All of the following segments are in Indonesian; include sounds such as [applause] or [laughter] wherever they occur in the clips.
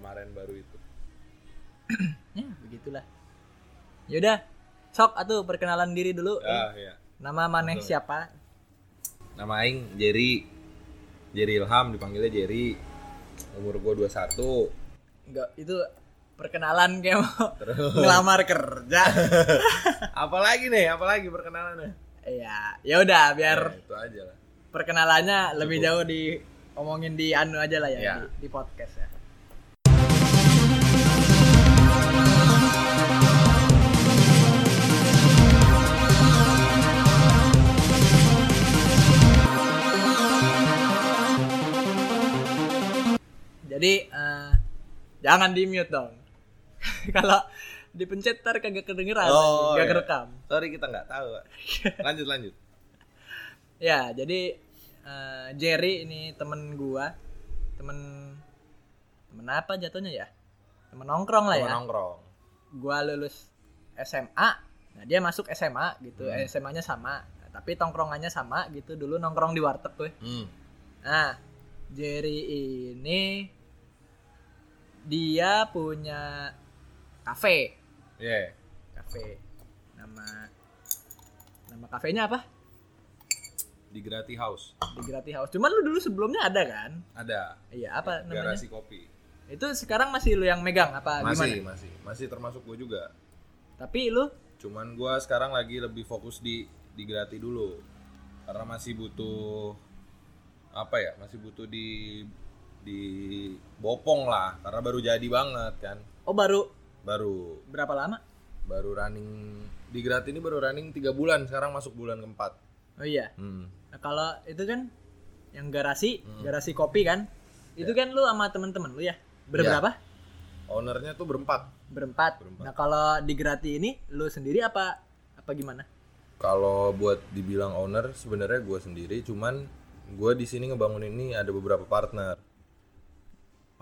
kemarin baru itu. [clears throat] Ya begitulah. Yaudah sok atuh perkenalan diri dulu. Ah ya. Nama maneh Betul. siapa? Nama aing Jerry. Jerry Ilham dipanggilnya Jerry. Umur gua 21 enggak itu perkenalan kayak mau terus. ngelamar kerja. [laughs] Apalagi nih apalagi perkenalannya? Ya ya udah biar Ya, itu aja lah. perkenalannya lebih Cukup. jauh di omongin di anu aja lah ya, Ya. Di, di podcast ya jadi eh, jangan di mute dong [laughs] kalau dipencet ntar kagak kedengeran Oh, gak iya. kerekam sorry kita nggak tahu [laughs] lanjut lanjut Ya, jadi eh, Jerry ini temen gua, temen temen apa jatuhnya ya? Temen nongkrong lah ya. Teman nongkrong Gua lulus SMA, nah dia masuk SMA gitu, Hmm. SMA-nya sama, Nah, tapi tongkrongannya sama gitu. Dulu nongkrong di warteg tuh. hmm. Nah, Jerry ini dia punya kafe, yeah. kafe. Nama nama kafenya apa? di Grati House Di Grati House. Cuman lu dulu sebelumnya ada kan? ada Iya, apa namanya? garasi kopi Itu sekarang masih lu yang megang apa masih gimana? masih masih termasuk gue juga Tapi lu cuman gua sekarang lagi lebih fokus di di Grati dulu karena masih butuh apa ya masih butuh di di bopong lah karena baru jadi banget kan oh baru baru berapa lama? baru running di Grati ini baru running tiga bulan sekarang masuk bulan keempat Oh iya. hmm. Nah, kalau itu kan yang garasi, Hmm. garasi kopi kan. Itu kan lu sama temen-temen lu ya. Berberapa? ownernya tuh berempat Berempat. Berempat. Nah, kalau di Grati ini lu sendiri apa apa gimana? kalau buat dibilang owner sebenarnya gue sendiri cuman gue di sini ngebangun ini ada beberapa partner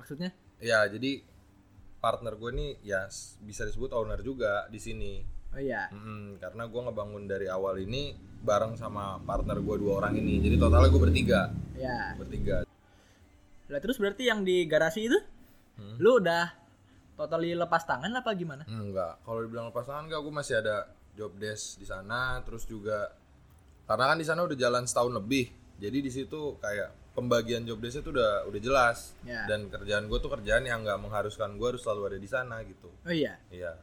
Maksudnya? ya jadi partner gue nih ya bisa disebut owner juga di sini Oh iya. Mm, karena gue ngebangun dari awal ini bareng sama partner gue dua orang ini jadi totalnya gue bertiga Ya. bertiga Lah terus berarti yang di garasi itu Hmm. lu udah totally lepas tangan apa gimana? enggak kalau dibilang lepas tangan enggak gue masih ada job desk di sana terus juga karena kan di sana udah jalan setahun lebih jadi di situ kayak pembagian job desknya tuh udah udah jelas Ya. dan kerjaan gue tuh kerjaan yang nggak mengharuskan gue harus selalu ada di sana gitu Oh iya. iya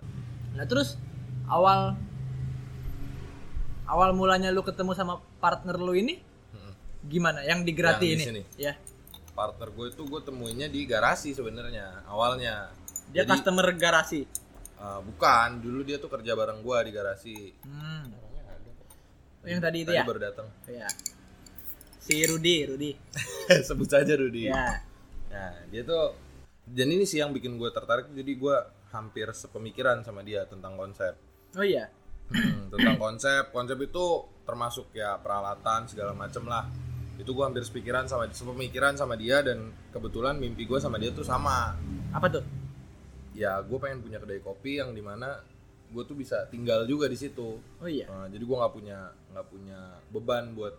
Nah terus awal awal mulanya lu ketemu sama partner lu ini Mm-mm. gimana? Yang di Grati Yang di ini? sini. Ya. partner gue itu gue temuinnya di garasi sebenarnya awalnya Dia Jadi, customer garasi. uh, bukan dulu dia tuh kerja bareng gue di garasi Hmm. Oh, yang tadi itu Tadi ya? baru datang Iya. Si Rudi, Rudi. [laughs] sebut saja Rudi Ya. nah dia tuh dan ini sih yang bikin gue tertarik jadi gue hampir sepemikiran sama dia tentang konsep Oh iya. Hmm, tentang konsep konsep itu termasuk ya peralatan segala macem lah itu gue hampir sepikiran sama sepemikiran sama dia dan kebetulan mimpi gue sama dia tuh sama Apa tuh? ya gue pengen punya kedai kopi yang di mana gue tuh bisa tinggal juga di situ Oh iya. Nah, jadi gue nggak punya nggak punya beban buat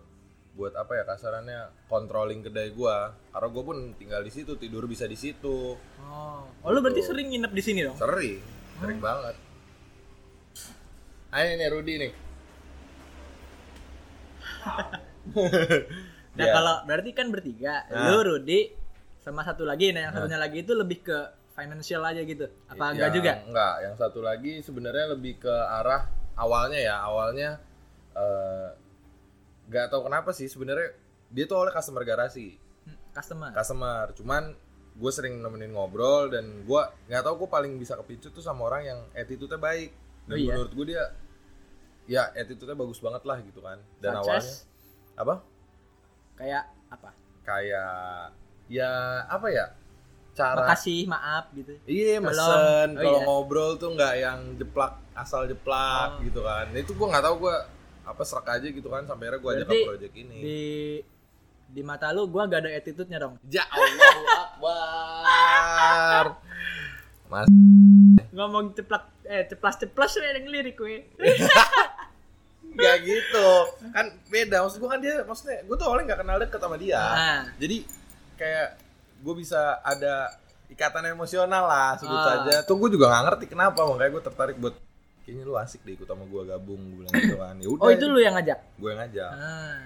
buat apa ya kasarannya controlling kedai gue karena gue pun tinggal di situ tidur bisa di situ Oh. Oh lu berarti sering nginep di sini dong? sering sering banget Ayo nih Rudi nih [laughs] Nah Ya. kalau berarti kan bertiga, Nah. lu Rudi sama satu lagi, nah yang satunya lagi itu lebih ke financial aja gitu. Apa enggak Yang- juga? Enggak, yang satu lagi sebenarnya lebih ke arah awalnya ya, awalnya eh nggak tahu kenapa sih sebenarnya dia tuh oleh customer garasi, Hmm, Customer. customer. Cuman gue sering nemenin ngobrol dan gue nggak tahu gue paling bisa kepicut tuh sama orang yang attitude-nya baik. Dan Oh iya? menurut gue dia ya attitude-nya bagus banget lah gitu kan. Dan Such awalnya as? apa? Kayak apa? Kayak ya apa ya? Cara Makasih, maaf gitu. Iya mesen Oh, kalau iya. ngobrol tuh nggak yang jeplak asal jeplak Oh. gitu kan. Nah, itu gua nggak tahu gua apa serak aja gitu kan sampai akhirnya gua ajak ke project ini. Di di mata lu gua gak ada attitude-nya dong. Ya Allahu Akbar. Mas Ngomong ceplak eh ceplas-ceplas we yang lirik we. [laughs] nggak gitu. Kan beda maksud gua kan dia maksudnya gua tuh awalnya nggak kenal deket sama dia. Nah, Jadi kayak gue bisa ada ikatan emosional lah sebut Ah. saja. Tuh gue juga nggak ngerti kenapa makanya gue tertarik buat kayaknya lu asik deh ikut sama gue gabung gue bilang gitu kan. Ya udah. Oh, itu lu yang ngajak. gue yang ngajak. Ah.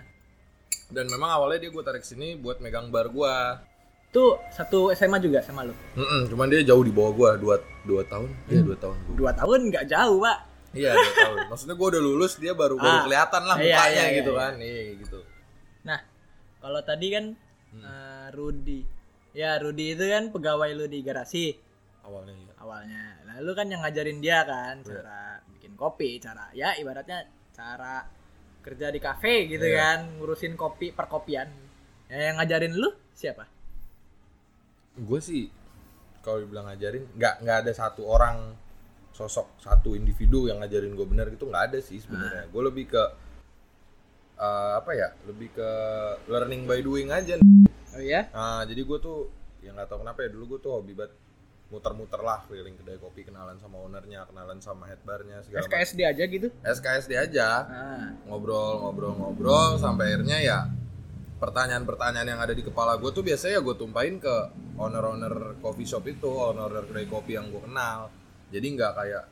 Dan memang awalnya dia gue tarik sini buat megang bar gue. Tuh satu SMA juga sama lu. Mm-mm, cuman dia jauh di bawah gue dua dua tahun. Iya dua tahun. Gua. Dua tahun nggak jauh, Pak. Iya dua [laughs] tahun. Maksudnya gue udah lulus dia baru baru Ah. kelihatan lah Iya, mukanya iya, gitu iya. kan. Iya gitu. Nah, kalau tadi kan Hmm. eh, Rudi. Ya, Rudi itu kan pegawai lu di garasi Awalnya ya. awalnya. Nah, lu kan yang ngajarin dia kan Iya. cara kopi, cara ya ibaratnya cara kerja di kafe gitu Iya. kan, ngurusin kopi perkopian. Ya, yang ngajarin lu siapa? gue sih kalau dibilang ngajarin nggak nggak ada satu orang sosok satu individu yang ngajarin gue bener gitu nggak ada sih sebenarnya gue lebih ke eh, apa ya lebih ke learning by doing aja Oh iya? nah jadi gue tuh yang nggak tahu kenapa ya dulu gue tuh hobi banget muter-muter lah keliling kedai kopi kenalan sama ownernya kenalan sama head barnya segala SKSD aja gitu. SKSD aja. Nah, ngobrol ngobrol ngobrol sampai akhirnya ya pertanyaan-pertanyaan yang ada di kepala gue tuh biasanya gue tumpahin ke owner-owner coffee shop itu owner kedai kopi yang gue kenal. Jadi nggak kayak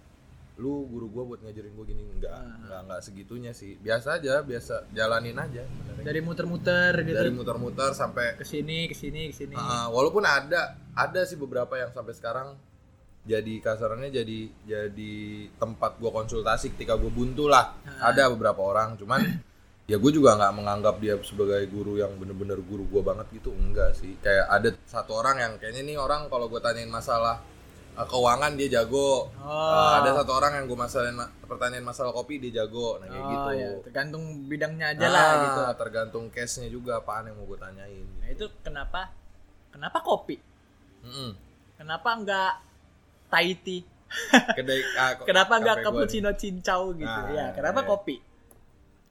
lu guru gue buat ngajarin gue gini. Nggak nggak nggak segitunya sih. Biasa aja biasa jalanin aja. Dari muter-muter gitu. dari muter-muter sampai ke sini, ke sini, ke sini. Ah, walaupun ada ada sih beberapa yang sampai sekarang jadi kasarannya jadi jadi tempat gue konsultasi ketika gue buntu lah ada beberapa orang cuman ya gue juga nggak menganggap dia sebagai guru yang bener-bener guru gue banget gitu enggak sih kayak ada satu orang yang kayaknya nih orang kalau gue tanyain masalah keuangan dia jago Oh. Eh, ada satu orang yang gue masalahin ma- pertanyaan masalah kopi dia jago nah kayak Oh, gitu ya, tergantung bidangnya aja lah Ah, gitu. tergantung case nya juga apaan yang mau gue tanyain Nah, itu kenapa kenapa kopi? Mm-mm. Kenapa enggak Thai tea? [laughs] kedai ah, [laughs] Kenapa enggak nih. cappuccino cincau gitu? Nah, ya, kenapa iya. kopi?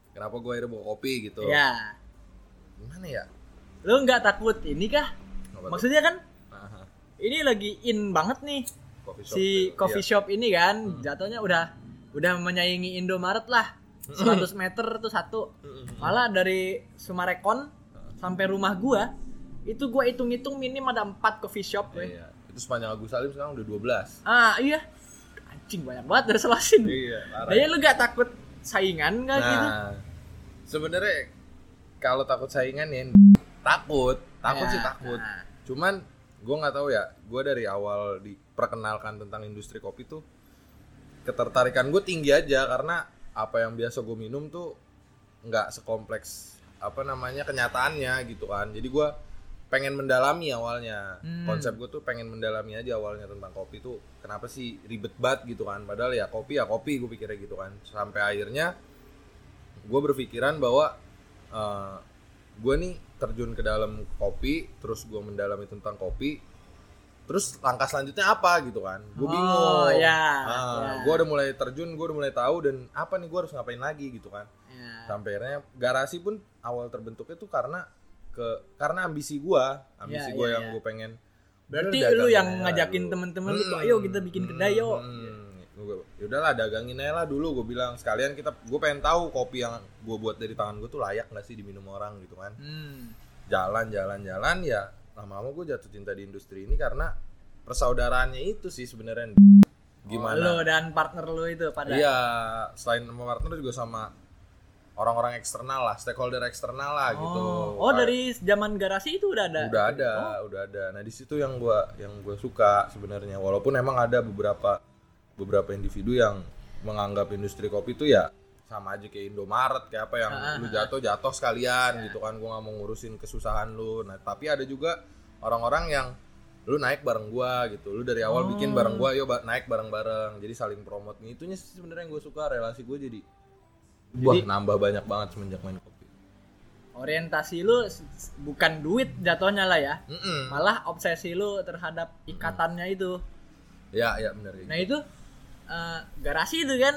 kenapa gue akhirnya bawa kopi gitu Ya. gimana ya Lu enggak takut ini kah? Apa? Maksudnya kan ini lagi in banget nih coffee shop si tuh. coffee Iya. shop ini kan jatuhnya udah udah menyaingi Indomaret lah 100 meter tuh satu malah dari Sumarekon sampai rumah gua itu gua hitung-hitung minim ada 4 coffee shop weh. Iya. itu sepanjang Agus Salim sekarang udah 12 ah iya anjing banyak banget dari Selasin iya. Nah, lu gak takut saingan gak gitu? nah sebenarnya kalau takut saingan ya takut takut Ya, sih takut nah. cuman gue nggak tahu ya gue dari awal diperkenalkan tentang industri kopi tuh ketertarikan gue tinggi aja karena apa yang biasa gue minum tuh nggak sekompleks apa namanya kenyataannya gitu kan. Jadi gue pengen mendalami awalnya. Hmm. konsep gue tuh pengen mendalami aja awalnya tentang kopi tuh kenapa sih ribet banget gitu kan. Padahal ya kopi ya kopi gue pikirnya gitu kan. Sampai akhirnya gue berpikiran bahwa eh, gue nih terjun ke dalam kopi terus gue mendalami tentang kopi terus langkah selanjutnya apa gitu kan gue Oh, bingung ya, Ah, ya. gue udah mulai terjun gue udah mulai tahu dan apa nih gue harus ngapain lagi gitu kan Ya. sampai akhirnya garasi pun awal terbentuknya tuh karena ke karena ambisi gue ambisi Ya, gue ya, yang ya. gue pengen Berarti "Udah, lu yang aja ngajakin dulu." temen-temen tuh, Mm-mm. "Ayo kita bikin kedai, yuk." Mm-mm. Yaudahlah dagangin aja lah dulu gue bilang. Sekalian kita gue pengen tahu kopi yang gue buat dari tangan gue tuh layak gak sih diminum orang gitu kan. Hmm. jalan jalan jalan ya lama-lama gue jatuh cinta di industri ini karena persaudaraannya itu sih sebenarnya. Gimana? Oh, lu dan partner lu itu pada? Iya selain sama partner juga sama orang-orang eksternal lah stakeholder eksternal lah gitu. Oh, oh dari zaman garasi itu udah ada. udah ada udah ada. Nah di situ yang gua yang gue suka sebenarnya walaupun emang ada beberapa beberapa individu yang menganggap industri kopi itu ya sama aja kayak Indomaret kayak apa yang Ah, lu jatuh jatuh sekalian gitu kan. Gua nggak mau ngurusin kesusahan lu. Nah tapi ada juga orang-orang yang lu naik bareng gua gitu. Lu dari awal bikin bareng gua yuk ba- naik bareng-bareng. Jadi saling promote. Itunya sih sebenarnya yang gue suka relasi gue jadi wah. nambah banyak banget semenjak main kopi. Orientasi lu bukan duit jatuhnya lah ya. Mm-mm. Malah obsesi lu terhadap ikatannya itu. ya ya benar kayak Nah, itu eh, garasi itu kan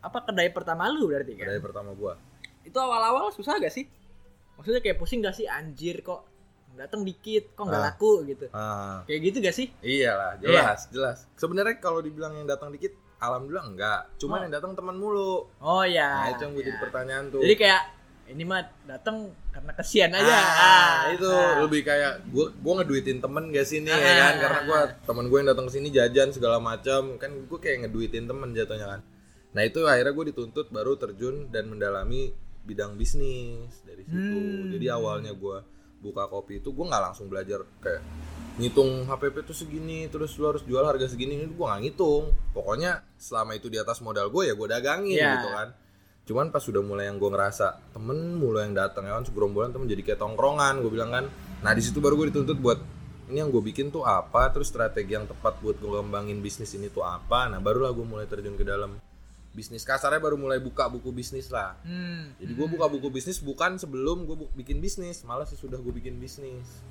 apa kedai pertama lu berarti kan? dari pertama gua Itu awal-awal susah gak sih? Maksudnya kayak pusing gak sih anjir kok datang dikit kok nggak Ah. laku gitu. ah Kayak gitu gak sih? Iyalah, jelas, jelas. Sebenarnya kalau dibilang yang datang dikit, alhamdulillah enggak. Cuman Oh. yang datang teman mulu. Oh ya. Nah, itu yang gue ya. jadi pertanyaan tuh. Jadi kayak ini mah datang karena kesian aja. Ah, Ah, itu ah. lebih kayak gue gue ngeduitin temen gak sih nih ya Ah. kan karena gue temen gue yang datang ke sini jajan segala macam kan gue kayak ngeduitin temen jatuhnya kan nah itu akhirnya gue dituntut baru terjun dan mendalami bidang bisnis dari situ Hmm. jadi awalnya gue buka kopi itu gue nggak langsung belajar kayak ngitung HPP tuh segini terus lu harus jual harga segini ini gue nggak ngitung pokoknya selama itu di atas modal gue ya gue dagangin Iya. gitu kan cuman pas sudah mulai yang gue ngerasa temen mulai yang datang ya kan segerombolan temen jadi kayak tongkrongan gue bilang kan. Nah di situ baru gue dituntut buat ini yang gue bikin tuh apa? Terus strategi yang tepat buat gue kembangin bisnis ini tuh apa? Nah barulah gue mulai terjun ke dalam bisnis. Kasarnya baru mulai buka buku bisnis lah. Hmm. jadi gue buka buku bisnis bukan sebelum gue bikin bisnis malah sesudah gue bikin bisnis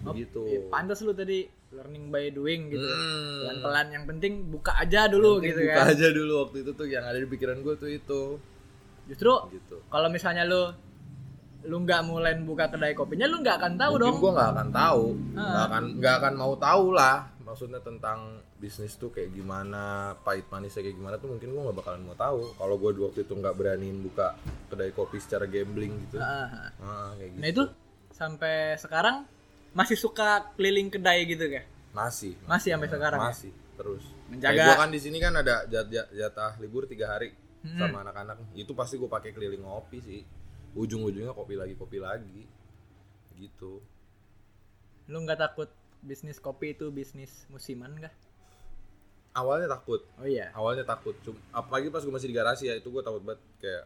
begitu iya, pantas lu tadi learning by doing gitu. Hmm. Pelan-pelan yang penting buka aja dulu Penting gitu buka kan. aja dulu waktu itu tuh yang ada di pikiran gue tuh itu Justru gitu kalau misalnya lu lu nggak mulai buka kedai kopinya lu nggak akan tahu mungkin dong. gue nggak akan tahu Ah. nggak akan nggak akan mau tahu lah maksudnya tentang bisnis tuh kayak gimana pahit manisnya kayak gimana tuh mungkin gue nggak bakalan mau tahu kalau gue waktu itu nggak beraniin buka kedai kopi secara gambling gitu ah. ah, kayak gitu Nah itu sampai sekarang masih suka keliling kedai gitu kan? masih Masih sampai sekarang. ya? masih terus Menjaga- Kayak gue kan di sini kan ada jat- jat- jatah libur tiga hari Hmm. sama anak-anak itu pasti gue pakai keliling ngopi sih ujung-ujungnya kopi lagi kopi lagi gitu Lu nggak takut bisnis kopi itu bisnis musiman gak? awalnya takut Oh iya. awalnya takut Cum- apalagi pas gue masih di garasi ya itu gue takut banget kayak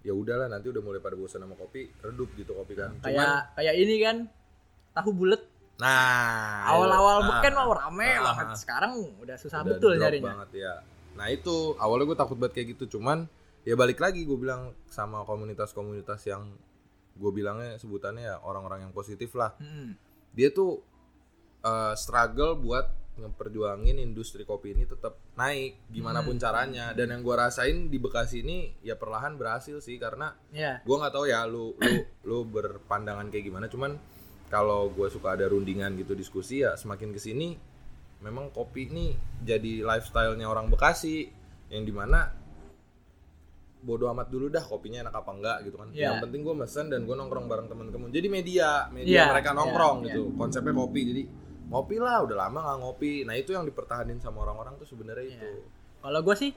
ya udahlah nanti udah mulai pada bosan sama kopi redup gitu kopi kan Kayak kayak ini kan tahu bulat nah awal-awal itu. beken Nah, mah rame ah, banget. ah. Sekarang udah susah udah betul nyarinya. banget ya nah itu awalnya gue takut banget kayak gitu cuman ya balik lagi gue bilang sama komunitas-komunitas yang gue bilangnya sebutannya ya orang-orang yang positif lah Mm-mm. dia tuh uh, struggle buat ngeperjuangin industri kopi ini tetap naik gimana pun caranya dan yang gua rasain di Bekasi ini ya perlahan berhasil sih karena Iya. gua nggak tahu ya lu lu lu berpandangan kayak gimana cuman kalau gua suka ada rundingan gitu diskusi ya semakin ke sini memang kopi ini jadi lifestyle-nya orang Bekasi yang di mana bodo amat dulu dah kopinya enak apa enggak gitu kan Iya. yang penting gua mesen dan gua nongkrong bareng temen-temen jadi media media Iya, mereka iya, nongkrong iya. gitu konsepnya kopi jadi ngopi lah udah lama nggak ngopi nah itu yang dipertahanin sama orang-orang tuh sebenarnya Iya. itu Kalau gue sih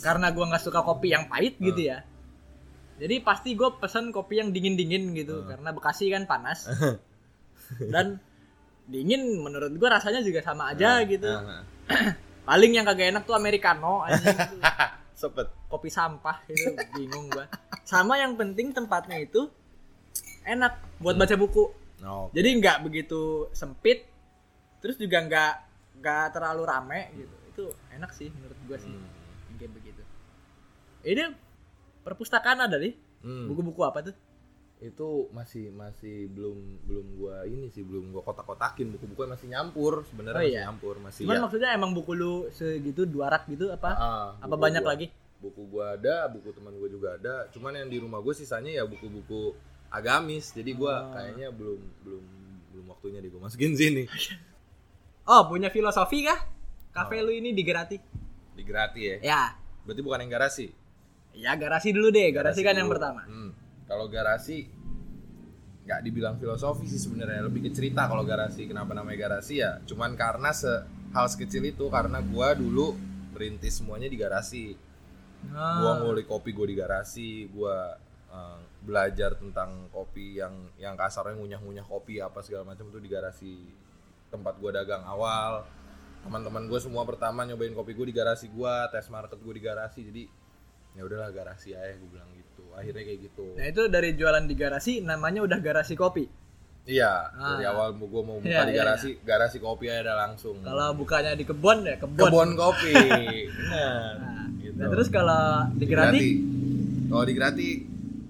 karena gua nggak suka kopi yang pahit Ah. gitu ya. Jadi pasti gue pesen kopi yang dingin-dingin gitu karena Bekasi kan panas. [laughs] Dan dingin menurut gua rasanya juga sama aja gitu. Nah, [clears throat] Paling yang kagak enak tuh americano anjing. [laughs] Sepet kopi sampah itu bingung gua. Sama yang penting tempatnya itu enak buat baca buku. no Jadi nggak begitu sempit, terus juga nggak nggak terlalu rame gitu. Itu enak sih menurut gua sih Hmm. kayak begitu. Ini perpustakaan ada nih. Hmm. Buku-buku apa tuh? itu masih masih belum belum gua ini sih belum gua kotak-kotakin buku-bukunya masih nyampur sebenarnya Oh, masih iya. nyampur masih Cuman ya. maksudnya emang buku lu segitu dua rak gitu apa? Ah, apa banyak gua- lagi? buku gua ada buku teman gua juga ada cuman yang di rumah gue sisanya ya buku-buku agamis jadi gua Oh. kayaknya belum belum belum waktunya deh gua masukin [laughs] sini Oh, punya filosofi kah? Kafe Oh. lu ini di Gerati. di grati ya Ya. berarti bukan yang garasi Ya garasi dulu deh, garasi, kan yang dulu. pertama. Hmm. Kalau garasi nggak dibilang filosofi sih sebenarnya lebih ke cerita kalau garasi kenapa namanya garasi ya cuman karena se hal sekecil itu karena gua dulu merintis semuanya di garasi Ah. gua ngulik kopi gua di garasi gua eh, belajar tentang kopi yang yang kasarnya ngunyah-ngunyah kopi apa segala macam itu di garasi tempat gua dagang awal teman-teman gue semua pertama nyobain kopi gue di garasi gua tes market gue di garasi jadi ya udahlah garasi aja gue bilang gitu. Akhirnya kayak gitu. Nah, itu dari jualan di garasi namanya udah garasi kopi. iya Ah. dari awal gue mau buka Iya, di iya, garasi garasi kopi aja ada langsung. Kalau bukanya di kebun ya kebun. kebun kopi. [laughs] Benar. Nah, gitu. nah, terus kalau di di Gerati, grati kalau di grati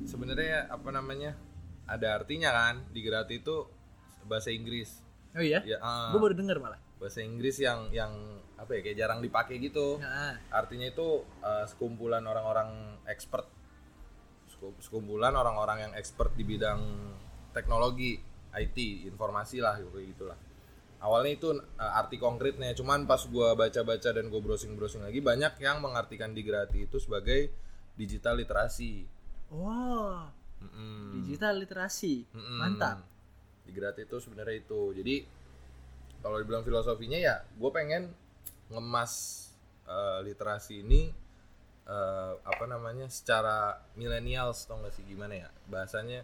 sebenarnya apa namanya ada artinya kan? Di grati itu bahasa Inggris. Oh iya, ya ah, gue baru denger malah. bahasa Inggris yang yang apa ya kayak jarang dipakai gitu Nah, artinya itu uh, sekumpulan orang-orang expert Seku- sekumpulan orang-orang yang expert di bidang teknologi IT informasi lah kayak gitulah awalnya itu uh, arti konkretnya cuman pas gua baca-baca dan gue browsing-browsing lagi banyak yang mengartikan di Grati itu sebagai digital literasi Oh, Mm-mm. digital literasi. Mm-mm. Mantap. Di Grati itu sebenarnya itu. Jadi kalau dibilang filosofinya ya, gue pengen ngemas eh, literasi ini eh, apa namanya secara millennials tau gak sih gimana ya bahasanya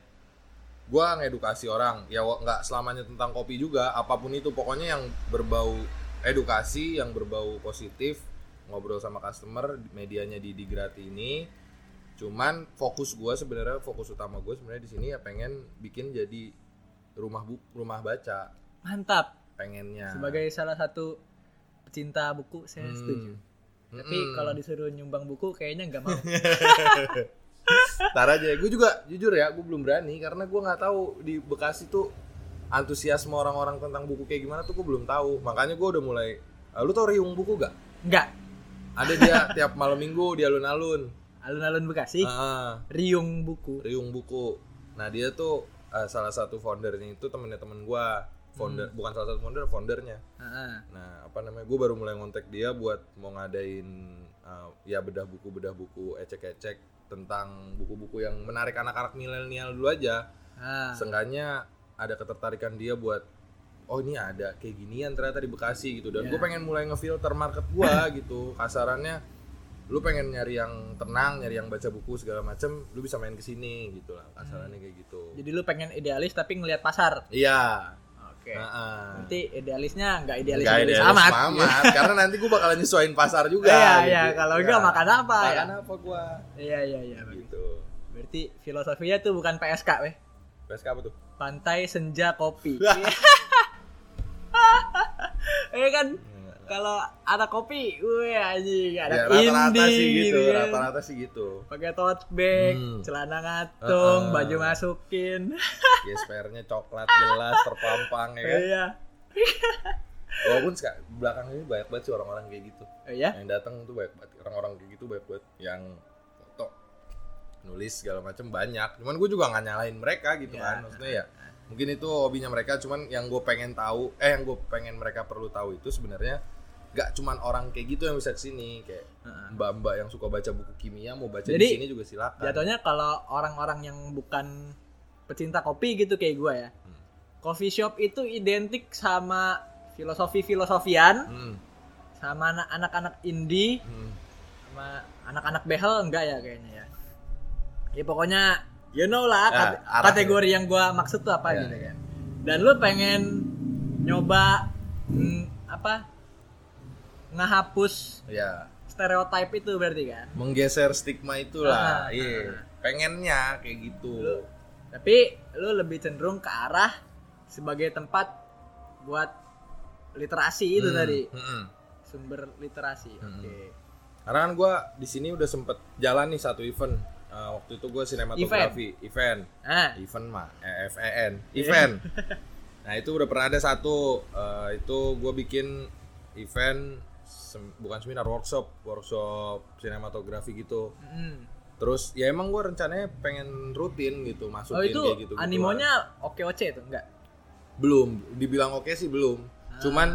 gue ngedukasi orang ya nggak selamanya tentang kopi juga apa pun itu pokoknya yang berbau edukasi yang berbau positif ngobrol sama customer medianya di Digrati ini cuman fokus gue sebenarnya fokus utama gue sebenarnya di sini ya pengen bikin jadi rumah bu rumah baca Mantap. pengennya Sebagai salah satu pecinta buku saya Hmm. setuju. Tapi Mm-mm. kalau disuruh nyumbang buku kayaknya nggak mau. [laughs] Ntar aja, gue juga jujur ya, gue belum berani karena gue nggak tahu di Bekasi tuh antusiasme orang-orang tentang buku kayak gimana tuh gue belum tahu. Makanya gue udah mulai, "Ah, lu tau riung buku gak? Enggak. Ada dia [laughs] tiap malam minggu di alun-alun. Alun-alun Bekasi, Ah, riung buku. riung buku. Nah dia tuh eh, salah satu foundernya itu temennya temen gue. Founder, bukan salah satu founder, foundernya. Heeh. Nah apa namanya, gue baru mulai ngontek dia buat mau ngadain eh, ya bedah buku bedah buku ecek-ecek tentang buku-buku yang menarik anak-anak milenial dulu aja. Ah. Seenggaknya ada ketertarikan dia buat oh ini ada kayak ginian ternyata di Bekasi gitu dan Iya. gue pengen mulai ngefilter market gua [laughs] gitu kasarannya lu pengen nyari yang tenang nyari yang baca buku segala macem lu bisa main ke sini gitu lah kasarannya kayak gitu Jadi lu pengen idealis tapi ngelihat pasar. iya Oke. Nah, Berarti idealisnya nggak idealis, Nggak idealis idealis amat. amat, [laughs] karena nanti gue bakalan nyesuaiin pasar juga. Iya, gitu. iya, kalau enggak makan apa ya? Makan apa gua? Iya iya iya. Gitu. Berarti filosofinya tuh bukan PSK weh. PSK apa tuh? Pantai senja kopi. [laughs] [laughs] Iya kan kalau ada kopi, wih anjing ada Ya, rata-rata sih gitu, ya. rata-rata sih gitu. Pakai tote bag, Hmm. celana ngatung, Uh-uh. baju masukin. [laughs] GSPR-nya coklat jelas terpampang ya kan. Iya. Walaupun belakang ini banyak banget sih orang-orang kayak gitu. Oh, Iya. Yang datang tuh banyak banget orang-orang kayak gitu banyak banget yang foto nulis segala macam banyak. Cuman gue juga nggak nyalain mereka gitu Ya. kan. Maksudnya ya mungkin itu hobinya mereka cuman yang gue pengen tahu eh yang gue pengen mereka perlu tahu itu sebenarnya gak cuman orang kayak gitu yang bisa ke sini kayak mbak-mbak yang suka baca buku kimia mau baca Jadi, di sini juga silakan. Jatuhnya kalau orang-orang yang bukan pecinta kopi gitu kayak gue ya. Hmm. Coffee shop itu identik sama filosofi-filosofian, Hmm, sama anak- anak-anak indie, hmm. sama anak-anak behel enggak ya kayaknya ya. Ya pokoknya you know lah Ya, kategori yang gua maksud tuh apa Ya. gitu kan. Dan lu pengen nyoba hmm, apa? Ngehapus Ya, stereotip itu berarti kan. menggeser stigma itulah. Ah, Iya, ah. pengennya kayak gitu. Lu- Tapi lu lebih cenderung ke arah sebagai tempat buat literasi itu Hmm, tadi, hmm. sumber literasi. Hmm. Oke. Karena kan gue di sini udah sempet jalan nih satu event. Eh, waktu itu gue sinematografi event. Ah, Event mah, E F E N, event. [laughs] nah itu udah pernah ada satu. eh, itu gue bikin event sem- bukan seminar workshop, workshop sinematografi gitu. mm. Terus ya emang gue rencananya pengen rutin gitu masukin Oh itu kayak gitu. animonya oke oce itu enggak? belum dibilang oke sih belum Ah. cuman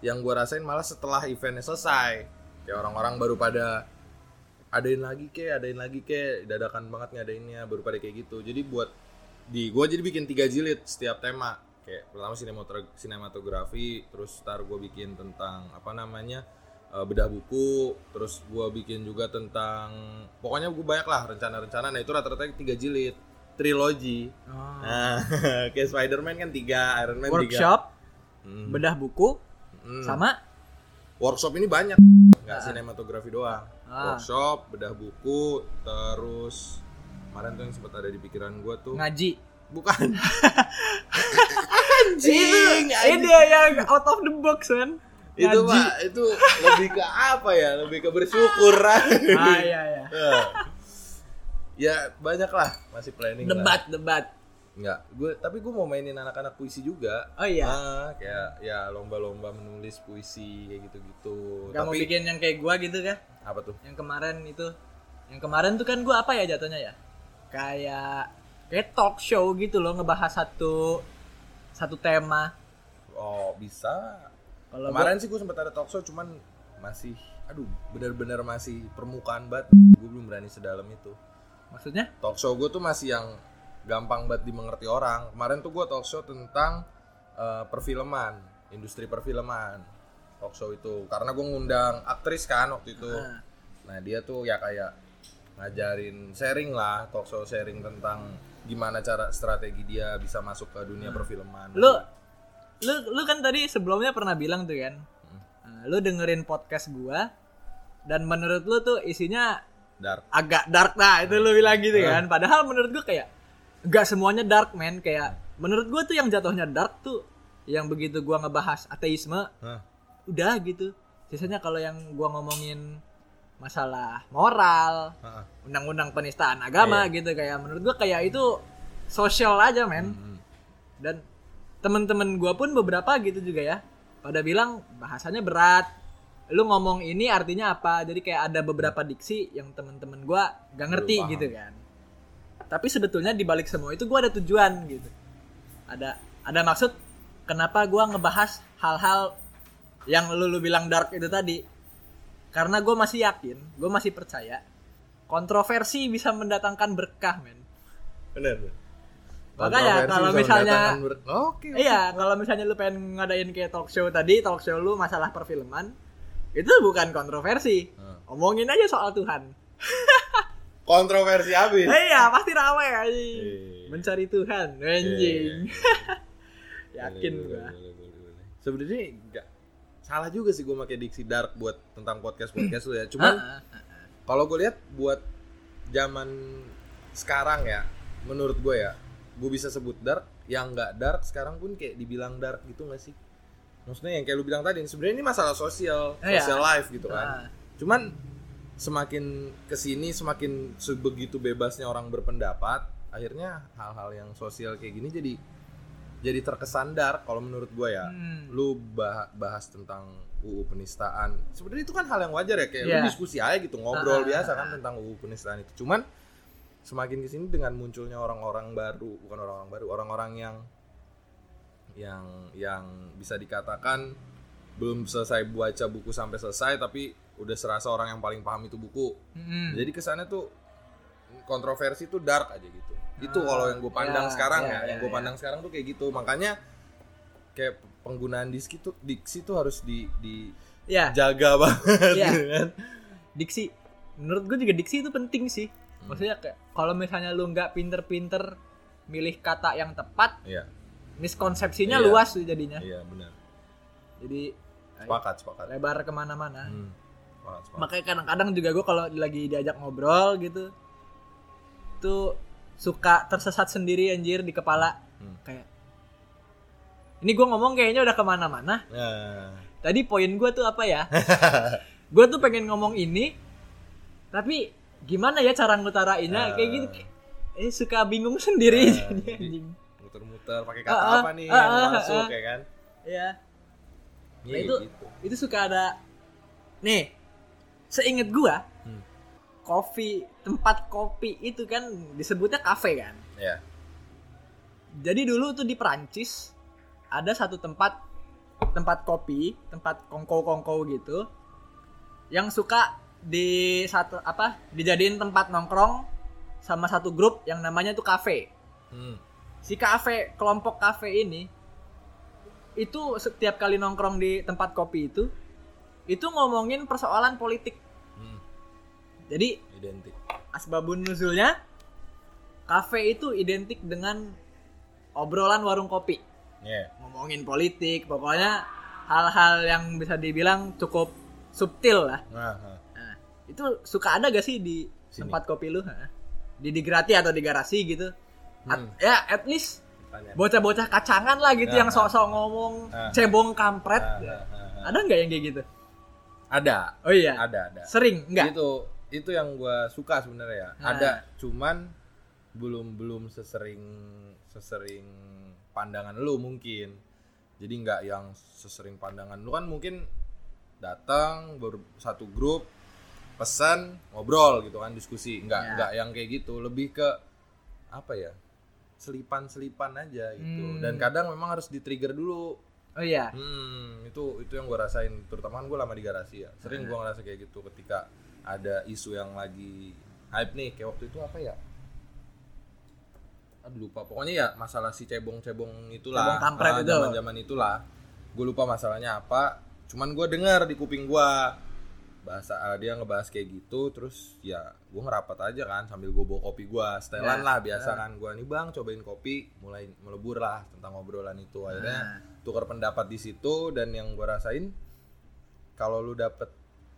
yang gue rasain malah setelah eventnya selesai kayak orang-orang baru pada adain lagi ke adain lagi ke dadakan banget ngadainnya baru pada kayak gitu jadi buat di gue jadi bikin tiga jilid setiap tema kayak pertama sinematogra- sinematografi terus ntar gue bikin tentang apa namanya eh, bedah buku terus gue bikin juga tentang pokoknya gue banyak lah rencana-rencana nah itu rata-rata tiga jilid trilogi Oh. Nah, [laughs] kayak Spider-Man kan tiga, Iron Man tiga. Workshop, Hmm. bedah buku, Hmm. sama workshop ini banyak, nggak sinematografi doang. Ah. Workshop, bedah buku, terus kemarin tuh yang sempat ada di pikiran gua tuh ngaji. bukan [laughs] Anjing, ide yang out of the box kan. itu Ngaji. pak itu lebih ke apa ya lebih ke bersyukur Ah iya iya. [laughs] ya banyak lah masih planning lah. Debat, debat. nggak gue tapi gue mau mainin anak-anak puisi juga Oh iya. ah, kayak ya lomba-lomba menulis puisi kayak gitu-gitu Gak mau tapi bikin yang kayak gua gitu kah? apa tuh Yang kemarin itu. Yang kemarin tuh kan gua apa ya jatuhnya ya? Kayak kayak talk show gitu loh ngebahas satu satu tema. Oh bisa. Kalau Kemarin sih gue sempat ada talk show cuman masih, aduh benar-benar masih permukaan banget. Gue belum berani sedalam itu. Maksudnya? talk show gue tuh masih yang gampang banget dimengerti orang kemarin tuh gue talk show tentang eh, perfilman industri perfilman talk show itu karena gue ngundang aktris kan waktu itu Ah. nah dia tuh ya kayak ngajarin sharing lah talk show sharing tentang gimana cara strategi dia bisa masuk ke dunia perfilman Lu lu lu kan tadi sebelumnya pernah bilang tuh kan. Hmm. Nah, lu dengerin podcast gua dan menurut lu tuh isinya dark agak dark nah itu lu bilang gitu Hmm. kan. Padahal menurut gua kayak enggak semuanya dark man kayak menurut gua tuh yang jatuhnya dark tuh yang begitu gua ngebahas ateisme Hah. udah gitu. Sisanya kalau yang gua ngomongin masalah moral, undang-undang penistaan agama gitu kayak menurut gua kayak itu sosial aja men. Hmm. dan temen-temen gua pun beberapa gitu juga ya pada bilang bahasanya berat. Lu ngomong ini artinya apa? Jadi kayak ada beberapa diksi yang temen-temen gua gak ngerti paham. gitu kan. Tapi sebetulnya di balik semua itu gua ada tujuan gitu. Ada ada maksud kenapa gua ngebahas hal-hal yang lu, lu bilang dark itu tadi karena gue masih yakin gue masih percaya kontroversi bisa mendatangkan berkah men bener. Makanya kalau misalnya ber- oke Iya, kalau misalnya lu pengen ngadain kayak talk show tadi, talk show lu masalah perfilman, itu bukan kontroversi. Hmm. Omongin aja soal Tuhan. [laughs] kontroversi habis Iya, pasti ramai anjing. Iya. Mencari Tuhan, anjing. [laughs] Yakin Boleh, gua. boleh, boleh, boleh. Sebenarnya enggak salah juga sih gue pakai diksi dark buat tentang podcast podcast lu ya. Cuman Ah, ah, ah. kalau gue lihat buat zaman sekarang ya, menurut gue ya, gue bisa sebut dark. Yang nggak dark sekarang pun kayak dibilang dark gitu nggak sih? Maksudnya yang kayak lu bilang tadi, sebenarnya ini masalah sosial, Iya. social life gitu kan. Cuman semakin ke sini semakin sebegitu bebasnya orang berpendapat, akhirnya hal-hal yang sosial kayak gini jadi jadi terkesan dark kalau menurut gue ya. Hmm. Lu bah- bahas tentang UU penistaan. Sebenarnya itu kan hal yang wajar ya kayak Iya. lu diskusi aja gitu, ngobrol Ah, biasa ah, kan ah. tentang UU penistaan itu. Cuman semakin ke sini dengan munculnya orang-orang baru, bukan orang-orang baru, orang-orang yang yang yang bisa dikatakan belum selesai baca buku sampai selesai tapi udah serasa orang yang paling paham itu buku. Mm-mm. Jadi kesannya tuh kontroversi tuh dark aja gitu. Itu Ah, kalau yang gue pandang ya, sekarang ya, ya, yang ya, gue ya. pandang sekarang tuh kayak gitu. Makanya kayak penggunaan diksi tuh diksi tuh harus di Ya, dijaga [laughs] banget Iya. gitu kan. diksi. Menurut gue juga diksi itu penting sih. Hmm. Maksudnya kayak kalau misalnya lu nggak pinter-pinter milih kata yang tepat, Iya, miskonsepsinya Iya. luas tuh jadinya. iya benar. Jadi Sepakat, sepakat. lebar ke mana-mana. Hmm. Sepakat, sepakat. makanya kadang-kadang juga gue kalau lagi diajak ngobrol gitu tuh suka tersesat sendiri anjir di kepala Hmm. kayak ini gue ngomong kayaknya udah ke mana-mana Nah, tadi poin gue tuh apa ya [laughs] gue tuh pengen ngomong ini tapi gimana ya cara ngutarainnya Ah. kayak gitu eh suka bingung sendiri [laughs] anjing muter-muter pakai kata Ah, ah, apa nih ah, yang ah, masuk ah. ya kan? ya Iya, Nah, itu- gitu. itu suka ada nih seinget Hmm. Kopi tempat kopi itu kan disebutnya kafe kan Ya. jadi dulu tuh di Perancis ada satu tempat tempat kopi tempat kongko-kongko gitu yang suka di satu apa dijadiin tempat nongkrong sama satu grup yang namanya tuh kafe Hmm. si kafe kelompok kafe ini itu setiap kali nongkrong di tempat kopi itu itu ngomongin persoalan politik. Jadi Identik. asbabun nuzulnya kafe itu identik dengan obrolan warung kopi Ya. ngomongin politik pokoknya hal-hal yang bisa dibilang cukup subtil lah Nah, nah. nah, itu suka ada gak sih di Sini. tempat kopi lu di di Grati atau di garasi gitu At- Hmm. ya at least bocah-bocah kacangan lah gitu Nah, yang sok-sok ngomong Nah. cebong kampret Nah, nah, nah, nah. ada nggak yang kayak gitu Ada. oh iya Ada, ada. sering nggak Itu itu yang gua suka sebenarnya ya. Nah. Ada, cuman belum belum sesering sesering pandangan lu mungkin. Jadi nggak yang sesering pandangan lu kan mungkin datang ber satu grup pesan ngobrol gitu kan diskusi nggak Ya. nggak yang kayak gitu lebih ke apa ya selipan selipan aja gitu Hmm. dan kadang memang harus di trigger dulu oh iya Hmm, itu itu yang gue rasain. Terutama kan gue lama di garasi ya. Sering gue ngerasa kayak gitu ketika ada isu yang lagi hype nih kayak waktu itu apa ya? Aduh lupa. Pokoknya ya masalah si cebong-cebong itulah Cebong kampret Ah, itu. zaman-zaman itulah. Gue lupa masalahnya apa cuman gue dengar di kuping gue bahasa ah, dia ngebahas kayak gitu terus ya gue ngerapat aja kan sambil gue bawa kopi gue setelan Ya, lah biasa ya. kan. Gue nih bang cobain kopi. Mulai melebur lah tentang obrolan itu. Akhirnya Nah. tukar pendapat di situ dan yang gue rasain kalau lu dapet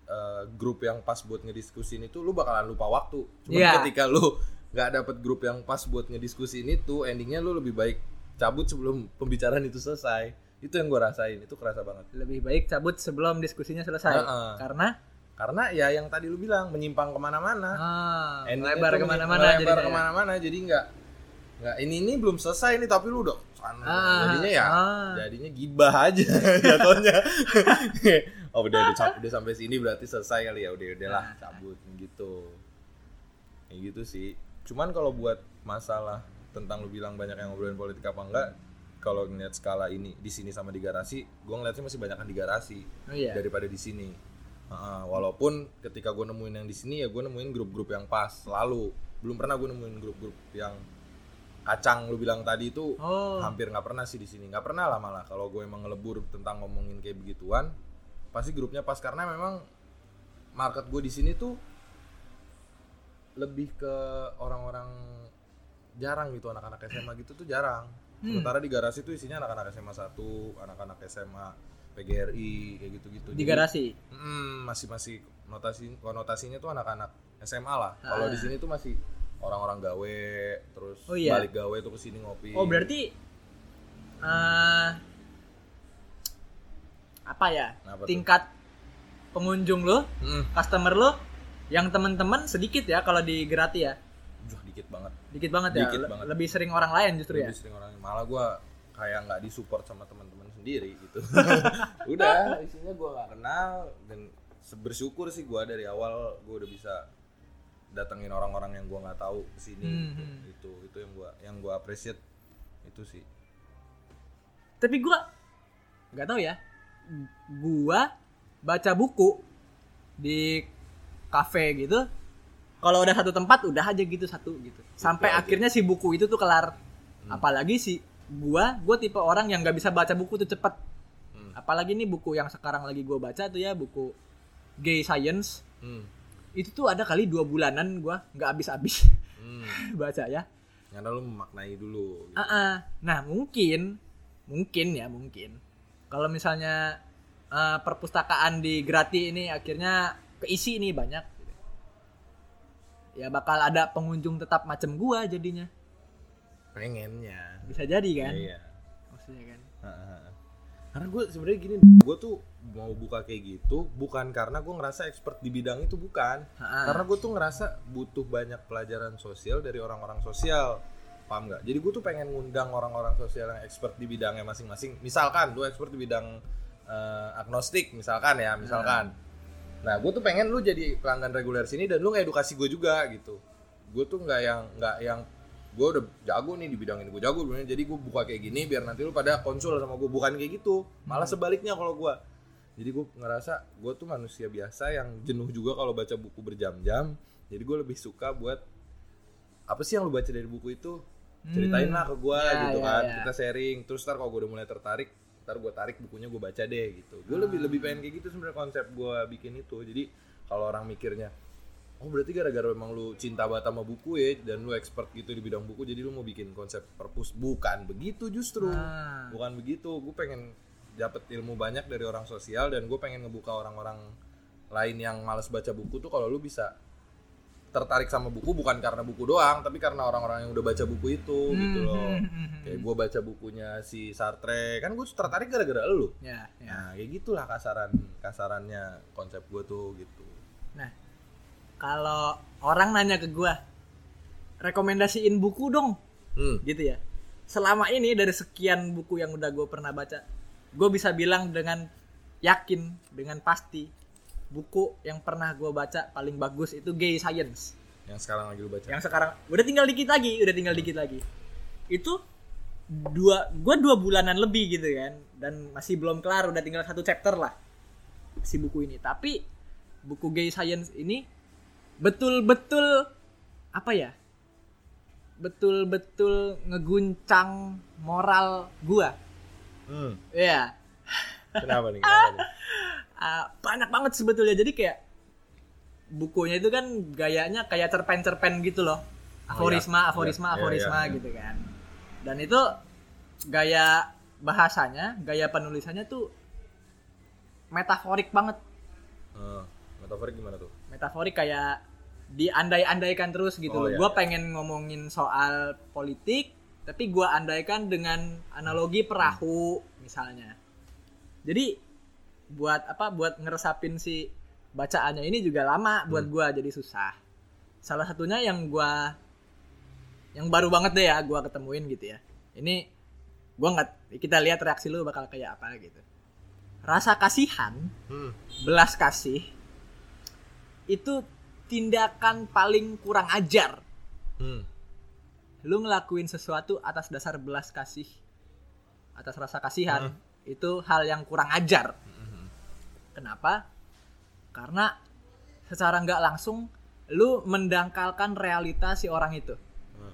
eh, grup yang pas buat ngediskusin itu lu bakalan lupa waktu cuma Iya. ketika lu [laughs] nggak dapet grup yang pas buat ngediskusin itu endingnya lu lebih baik cabut sebelum pembicaraan itu selesai itu yang gue rasain itu kerasa banget lebih baik cabut sebelum diskusinya selesai Heeh. karena karena ya yang tadi lu bilang menyimpang ke mana-mana ah, lebar ke mana-mana jadinya ya. ke mana-mana jadi nggak nggak ini ini belum selesai nih tapi lu udah sana Ah, jadinya ya ah. jadinya gibah aja [laughs] jatuhnya [laughs] oh udah udah, cap- udah sampai sini berarti selesai kali ya udah udahlah Ah. cabut gitu kayak gitu sih cuman kalau buat masalah tentang lu bilang banyak yang ngobrolin politik apa enggak kalau ngeliat skala ini di sini sama di garasi gue ngeliatnya masih banyak di garasi oh iya daripada di sini. Heeh, walaupun ketika gue nemuin yang di sini ya gue nemuin grup-grup yang pas selalu. Belum pernah gue nemuin grup-grup yang kacang lu bilang tadi itu oh hampir nggak pernah sih di sini. Nggak pernah lah malah kalau gue emang ngelebur tentang ngomongin kayak begituan pasti grupnya pas karena memang market gue di sini tuh lebih ke orang-orang jarang gitu anak-anak SMA gitu tuh jarang. Hmm. Sementara di garasi tuh isinya anak-anak SMA 1, anak-anak SMA PGRI kayak gitu-gitu. di Jadi, garasi mm, masih masih notasi konotasinya tuh anak-anak SMA lah. Kalau Ah. di sini tuh masih orang-orang gawe terus Oh, iya. balik gawe tuh ke sini ngopi. oh berarti eh apa ya Apa tuh? tingkat pengunjung lo Mm, customer lo yang teman-teman sedikit ya kalau di Gerati ya Wah, dikit banget. dikit banget ya Dikit banget. lebih sering orang lain justru ya Lebih sering orang malah gua kayak nggak disupport sama teman-teman sendiri gitu. [laughs] udah, isinya gua nggak kenal dan bersyukur sih gua dari awal gua udah bisa datengin orang-orang yang gua nggak tahu ke sini Hmm, gitu. hmm. itu itu yang gua yang gua appreciate itu sih tapi gua nggak tahu ya gua baca buku di kafe gitu kalau udah satu tempat udah aja gitu satu gitu sampai aja. akhirnya si buku itu tuh kelar Hmm. apalagi si gua gua tipe orang yang nggak bisa baca buku tuh cepet Hmm. apalagi nih buku yang sekarang lagi gua baca tuh ya buku gay science Hmm. itu tuh ada kali dua bulanan gua nggak habis-habis Hmm. [laughs] baca ya karena lu memaknai dulu gitu. Ah, ah. Nah mungkin, mungkin ya mungkin. Kalau misalnya eh, perpustakaan di Grati ini akhirnya keisi nih banyak, ya bakal ada pengunjung tetap macam gua jadinya. pengennya. Bisa jadi kan? iya. Maksudnya kan. Karena gue sebenarnya gini gue tuh mau buka kayak gitu bukan karena gue ngerasa expert di bidang itu bukan. Karena gue tuh ngerasa butuh banyak pelajaran sosial dari orang-orang sosial paham nggak? Jadi gue tuh pengen ngundang orang-orang sosial yang expert di bidangnya masing-masing. Misalkan lu expert di bidang eh, agnostik misalkan ya misalkan. Nah gue tuh pengen lu jadi pelanggan reguler sini dan lu ngedukasi gue juga gitu. Gue tuh nggak yang nggak yang gue udah jago nih di bidang ini gue jago bener. jadi gue buka kayak gini biar nanti lu pada konsul sama gue bukan kayak gitu malah sebaliknya kalau gue jadi gue ngerasa gue tuh manusia biasa yang jenuh juga kalau baca buku berjam-jam. Jadi gue lebih suka buat apa sih yang lu baca dari buku itu ceritain lah ke gue Ya, gitu ya, kan ya. kita sharing. Terus ntar kalau gue udah mulai tertarik ntar gue tarik bukunya gue baca deh gitu. Gue lebih lebih pengen kayak gitu sebenarnya konsep gue bikin itu. Jadi kalau orang mikirnya oh berarti gara-gara memang lu cinta banget sama buku ya dan lu expert gitu di bidang buku jadi lu mau bikin konsep perpus. Bukan begitu justru. Ah. bukan begitu. Gue pengen dapet ilmu banyak dari orang sosial dan gue pengen ngebuka orang-orang lain yang males baca buku tuh kalau lu bisa tertarik sama buku bukan karena buku doang tapi karena orang-orang yang udah baca buku itu gitu loh Hmm, hmm, hmm, kayak gue baca bukunya si Sartre kan gue tertarik gara-gara lu Ya, ya. nah kayak gitulah kasaran kasarannya konsep gue tuh gitu Nah, kalau orang nanya ke gua, rekomendasiin buku dong, hmm. gitu ya. Selama ini dari sekian buku yang udah gue pernah baca, gue bisa bilang dengan yakin, dengan pasti, buku yang pernah gue baca paling bagus itu Gay Science. yang sekarang lagi lu baca Yang sekarang udah tinggal dikit lagi, udah tinggal dikit lagi. Itu dua, gue dua bulanan lebih gitu kan, dan masih belum kelar, udah tinggal satu chapter lah si buku ini. Tapi buku Gay Science ini betul-betul apa ya betul-betul ngeguncang moral gua Hmm. Iya Kenapa nih? Kenapa nih? [laughs] Ah, banyak banget sebetulnya jadi kayak bukunya itu kan gayanya kayak cerpen-cerpen gitu loh aforisma iya. aforisma Iya, iya, aforisma iya. gitu kan dan itu gaya bahasanya gaya penulisannya tuh metaforik banget Eh, metaforik gimana tuh? metaforik kayak diandai-andaikan terus gitu Oh, loh. iya, Gua iya. pengen ngomongin soal politik, tapi gua andaikan dengan analogi perahu misalnya. Jadi buat apa? Buat ngeresapin si bacaannya ini juga lama buat Hmm. gua jadi susah. Salah satunya yang gua yang baru banget deh ya gua ketemuin gitu ya. Ini gua nggak kita lihat reaksi lu bakal kayak apa gitu. Rasa kasihan Hmm. belas kasih itu tindakan paling kurang ajar. Hmm. Lu ngelakuin sesuatu atas dasar belas kasih, atas rasa kasihan, itu hal yang kurang ajar. Hmm. Kenapa? Karena secara nggak langsung lu mendangkalkan realita si orang itu. Hmm.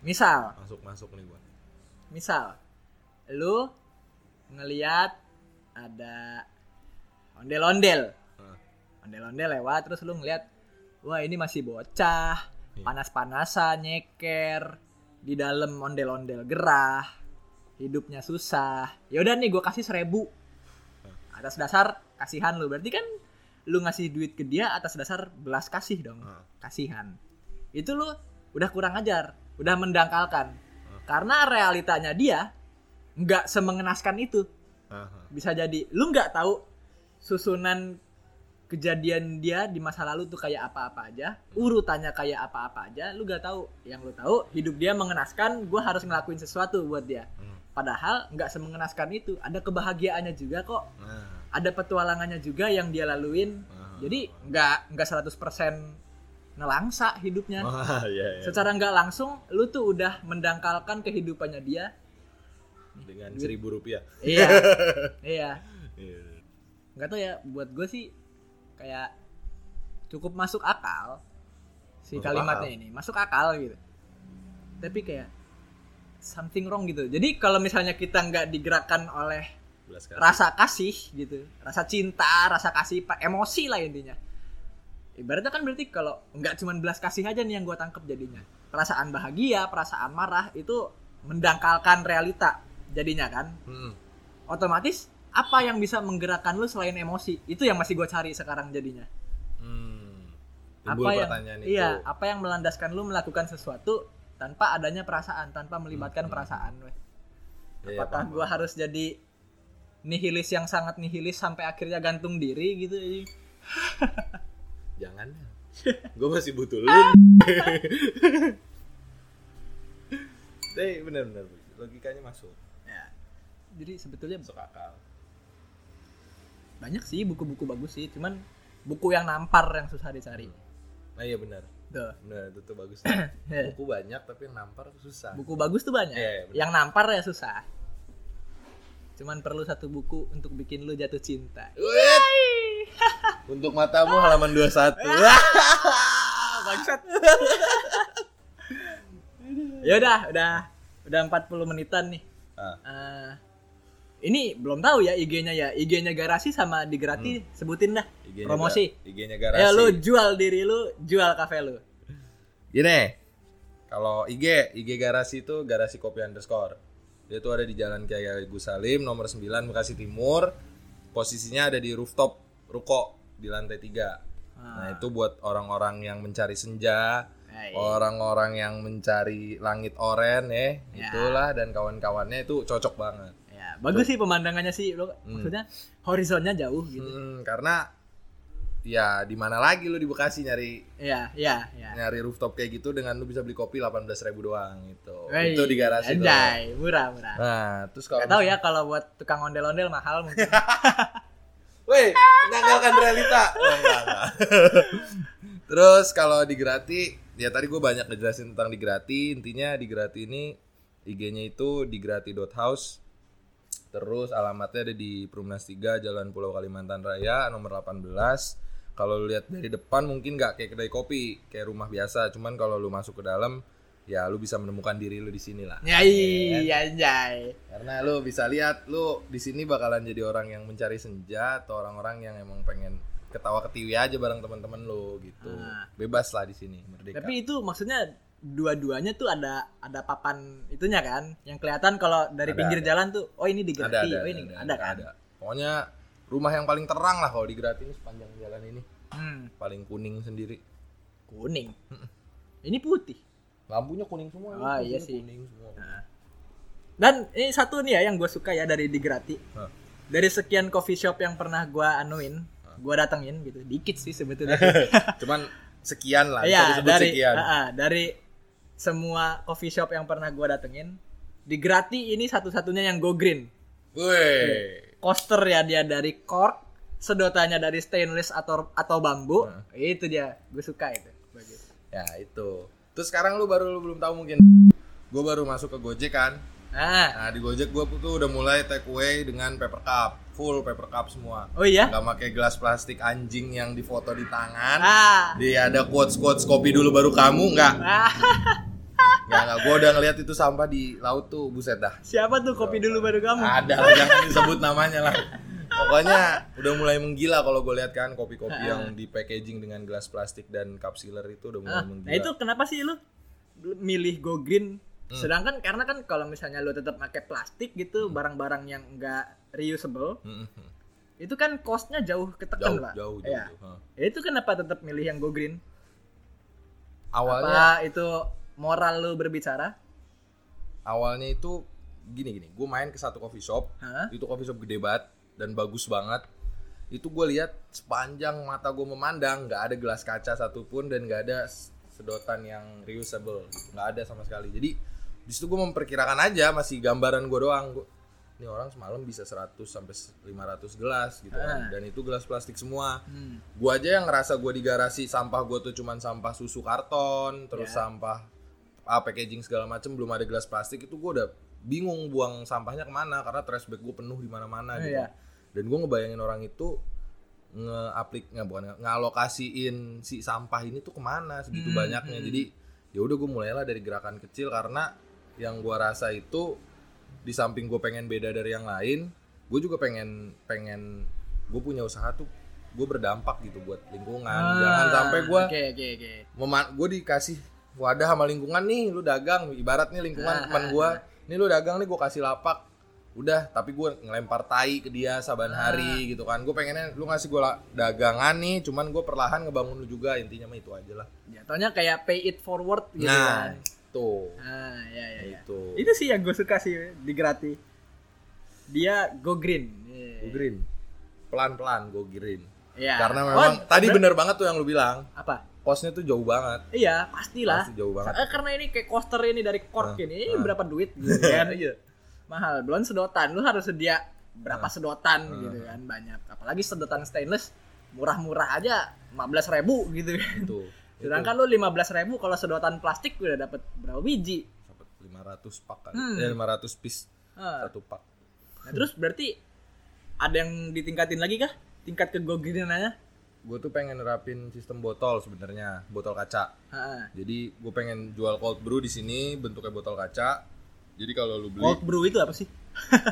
Misal, Masuk masuk nih gua. misal lu ngeliat ada ondel-ondel Hmm. ondel-ondel lewat terus lu ngeliat wah ini masih bocah Iya. panas-panasan nyeker di dalam ondel-ondel gerah hidupnya susah ya udah nih gue kasih seribu atas dasar kasihan lu. Berarti kan lu ngasih duit ke dia atas dasar belas kasih dong. Hmm. kasihan. Itu lu udah kurang ajar udah mendangkalkan. Karena realitanya dia nggak semengenaskan itu. Aha. bisa jadi lu nggak tahu susunan kejadian dia di masa lalu tuh kayak apa-apa aja urutannya kayak apa-apa aja lu nggak tahu yang lu tahu hidup dia mengenaskan gue harus ngelakuin sesuatu buat dia Hmm. padahal nggak semengenaskan itu ada kebahagiaannya juga kok Nah. ada petualangannya juga yang dia laluin Aha. jadi nggak nggak 100% nelangsa hidupnya Wah, [laughs] iya, iya. secara nggak langsung lu tuh udah mendangkalkan kehidupannya dia dengan seribu rupiah. iya [laughs] iya Iya. nggak tahu ya buat gue sih kayak cukup masuk akal si Masuk kalimatnya akal. ini masuk akal gitu tapi kayak something wrong gitu jadi kalau misalnya kita nggak digerakkan oleh kasih. rasa kasih gitu rasa cinta rasa kasih emosi lah intinya ibaratnya kan berarti kalau nggak cuma belas kasih aja nih yang gue tangkep jadinya perasaan bahagia perasaan marah itu mendangkalkan realita jadinya kan Hmm. otomatis apa yang bisa menggerakkan lu selain emosi itu yang masih gue cari sekarang jadinya Hmm. apa yang itu. iya apa yang melandaskan lu melakukan sesuatu tanpa adanya perasaan tanpa melibatkan Hmm. perasaan weh Iya, apakah paham, gue harus jadi nihilis yang sangat nihilis sampai akhirnya gantung diri gitu [laughs] Jangan. Gue masih butuh lu. [laughs] Tapi bener-bener logikanya masuk. ya jadi sebetulnya Masuk akal. Banyak sih buku-buku bagus sih cuman buku yang nampar yang susah dicari Nah iya benar. tuh Benar itu tuh bagus. [coughs] Ya. Buku banyak tapi yang nampar susah. buku bagus tuh banyak Iya, iya, benar. yang nampar ya susah cuman perlu satu buku untuk bikin lu jatuh cinta. [laughs] Untuk matamu halaman 21. [laughs] bangsat [laughs] ya udah udah udah 40 menitan nih Ah, Eh, ini belum tahu ya IG-nya ya IG-nya garasi sama di Grati sebutin dah IG-nya promosi IG-nya garasi. ya lu jual diri lu jual kafe lu Gini, kalau IG, IG garasi itu garasi kopi underscore. Dia tuh ada di Jalan Kiai Agus Salim, nomor 9 Bekasi Timur. Posisinya ada di rooftop ruko di lantai 3. Nah, itu buat orang-orang yang mencari senja, orang-orang yang mencari langit oren ya, Ya. itulah dan kawan-kawannya itu cocok banget. Ya bagus sih pemandangannya sih lu Hmm. maksudnya horizonnya jauh gitu Hmm, karena ya di mana lagi lu di Bekasi nyari Iya, iya, iya. nyari rooftop kayak gitu dengan lu bisa beli kopi 18.000 doang gitu. Wey, itu di garasi anjay, murah, murah. Nah, terus kalau tahu ya kalau buat tukang ondel-ondel mahal mungkin. [laughs] Weh, menanggalkan realita. [laughs] Oh, enggak, enggak. [laughs] Terus kalau di Grati, ya tadi gue banyak ngejelasin tentang di Grati. Intinya di Grati ini IG-nya itu di grati.house. Terus alamatnya ada di Perumnas 3 Jalan Pulau Kalimantan Raya nomor 18. kalau lu lihat dari depan mungkin nggak kayak kedai kopi kayak rumah biasa cuman kalau lu masuk ke dalam ya lu bisa menemukan diri lu di sini lah Ya iya anjay. karena lu bisa lihat lu di sini bakalan jadi orang yang mencari senja atau orang-orang yang emang pengen ketawa ketiwi aja bareng teman-teman lu gitu Ah. bebas lah di sini merdeka Tapi itu maksudnya dua-duanya tuh ada ada papan itunya kan yang kelihatan kalau dari Ada, pinggir ada. jalan tuh oh ini di ada ada oh ini ada, kan. pokoknya rumah yang paling terang lah kalau di Grati ini sepanjang jalan ini Hmm, paling kuning sendiri kuning. Ini putih. lampunya kuning semua Ah, iya sih. kuning semua Nah. Dan ini satu nih ya yang gue suka ya dari di Grati. Hah. Dari sekian coffee shop yang pernah gua anuin, gua datengin gitu. Dikit sih sebetulnya. [laughs] cuman sekian lah Iya, disebut dari sekian ah, ah, dari semua coffee shop yang pernah gua datengin, di Grati ini satu-satunya yang go green. Wih. Coaster ya dia dari cork, sedotannya dari stainless atau atau bambu. Nah. Itu dia, gue suka itu. Bagus. ya itu terus sekarang lu baru lu belum tahu mungkin gue baru masuk ke Gojek kan Nah, nah di Gojek gue tuh udah mulai take away dengan paper cup full paper cup semua. Oh iya? nggak pakai gelas plastik anjing yang difoto di tangan. Ah. dia ada quotes quotes kopi dulu baru kamu nggak? Ah, nggak gue udah ngeliat itu sampah di laut tuh buset dah. Siapa tuh kopi dulu baru kamu? ada lah, jangan disebut namanya lah. Pokoknya udah mulai menggila kalau gue lihat kan kopi-kopi yang di packaging dengan gelas plastik dan cup sealer itu udah mulai Ah, menggila. Nah itu kenapa sih lu milih go green? Hmm. Sedangkan karena kan kalau misalnya lu tetap pakai plastik gitu, barang-barang yang enggak reusable, Mm, mm, itu kan costnya jauh ketekan, jauh Pak. jauh jauh, Iya. jauh. Hah. Ya itu kenapa tetap milih yang go green? awalnya Apa itu moral lu berbicara? awalnya itu gini gini gue main ke satu coffee shop Hah? itu coffee shop gede banget dan bagus banget itu gue lihat sepanjang mata gue memandang nggak ada gelas kaca satupun dan nggak ada sedotan yang reusable nggak ada sama sekali jadi di situ gue memperkirakan aja masih gambaran gue doang ini orang semalam bisa 100 sampai 500 gelas gitu kan Ah. dan itu gelas plastik semua Hmm. gua aja yang ngerasa gua di garasi sampah gua tuh cuman sampah susu karton terus Ya. sampah ah, packaging segala macem belum ada gelas plastik itu gua udah bingung buang sampahnya ke mana karena trash bag gua penuh di mana-mana Oh, gitu iya. dan gua ngebayangin orang itu nge-aplik nggak bukan ngalokasiin si sampah ini tuh ke mana segitu Hmm, banyaknya hmm. jadi ya udah gue mulailah dari gerakan kecil karena yang gua rasa itu di samping gue pengen beda dari yang lain gue juga pengen pengen gue punya usaha tuh gue berdampak gitu buat lingkungan. Ah, jangan sampai gue Oke, oke, oke. gue dikasih wadah sama lingkungan nih lu dagang. Ibarat nih lingkungan Ah, teman ah, gue nih lu dagang nih gue kasih lapak. Udah tapi gue ngelempar tai ke dia saban Ah. hari gitu kan. Gue pengennya lu ngasih gue dagangan nih cuman gue perlahan ngebangun lu juga. Intinya mah itu aja lah. Jatuhnya kayak pay it forward gitu nah kan. Tuh Ah, ya ya ya. itu Itu sih yang gue suka sih di Grati. Dia go green. Iya. Go green pelan pelan go green Iya. karena Oh, memang tadi ber- bener banget tuh yang lu bilang apa? kosnya tuh jauh banget Iya, pastilah. pasti jauh banget Eh, karena ini kayak coaster ini dari cork Ah, ini, ini ah. berapa duit [laughs] gitu kan? iya Mahal. Belum sedotan, lu harus sedia berapa Ah. sedotan Ah. gitu kan, banyak. Apalagi sedotan stainless murah-murah aja 15.000 ribu gitu kan. itu [laughs] Sedangkan lu 15.000 ribu kalau sedotan plastik udah dapat berapa biji? dapat 500 pak kan Hmm. ya 500 piece Ah. satu pak Nah, terus berarti ada yang ditingkatin lagi kah? Tingkat ke go green-nya? gue tuh pengen nerapin sistem botol sebenarnya botol kaca Heeh. jadi gue pengen jual cold brew di sini bentuknya botol kaca jadi kalau lu beli Cold brew itu apa sih?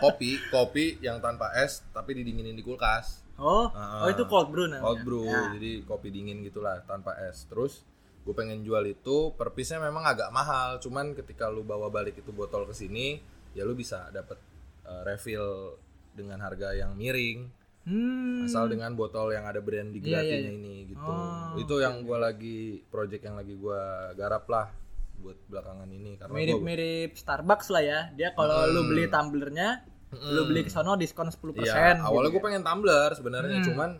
kopi [laughs] kopi yang tanpa es tapi didinginin di kulkas Oh, Ah. oh itu cold brew namanya. cold brew Ya. jadi kopi dingin gitulah tanpa es terus gue pengen jual itu per piece-nya memang agak mahal cuman ketika lu bawa balik itu botol ke sini ya lu bisa dapet uh, refill dengan harga yang miring Hmm. asal dengan botol yang ada brand di Iya, iya, gratinya iya. ini gitu Oh, itu yang gue lagi project yang lagi gue garap lah buat belakangan ini karena gua- mirip-mirip Starbucks lah ya. Dia kalau lu Hmm. beli tumblernya, lu Mm. beli ke sono diskon 10%. Iya, awalnya gitu gue pengen tumbler sebenarnya, Hmm. cuman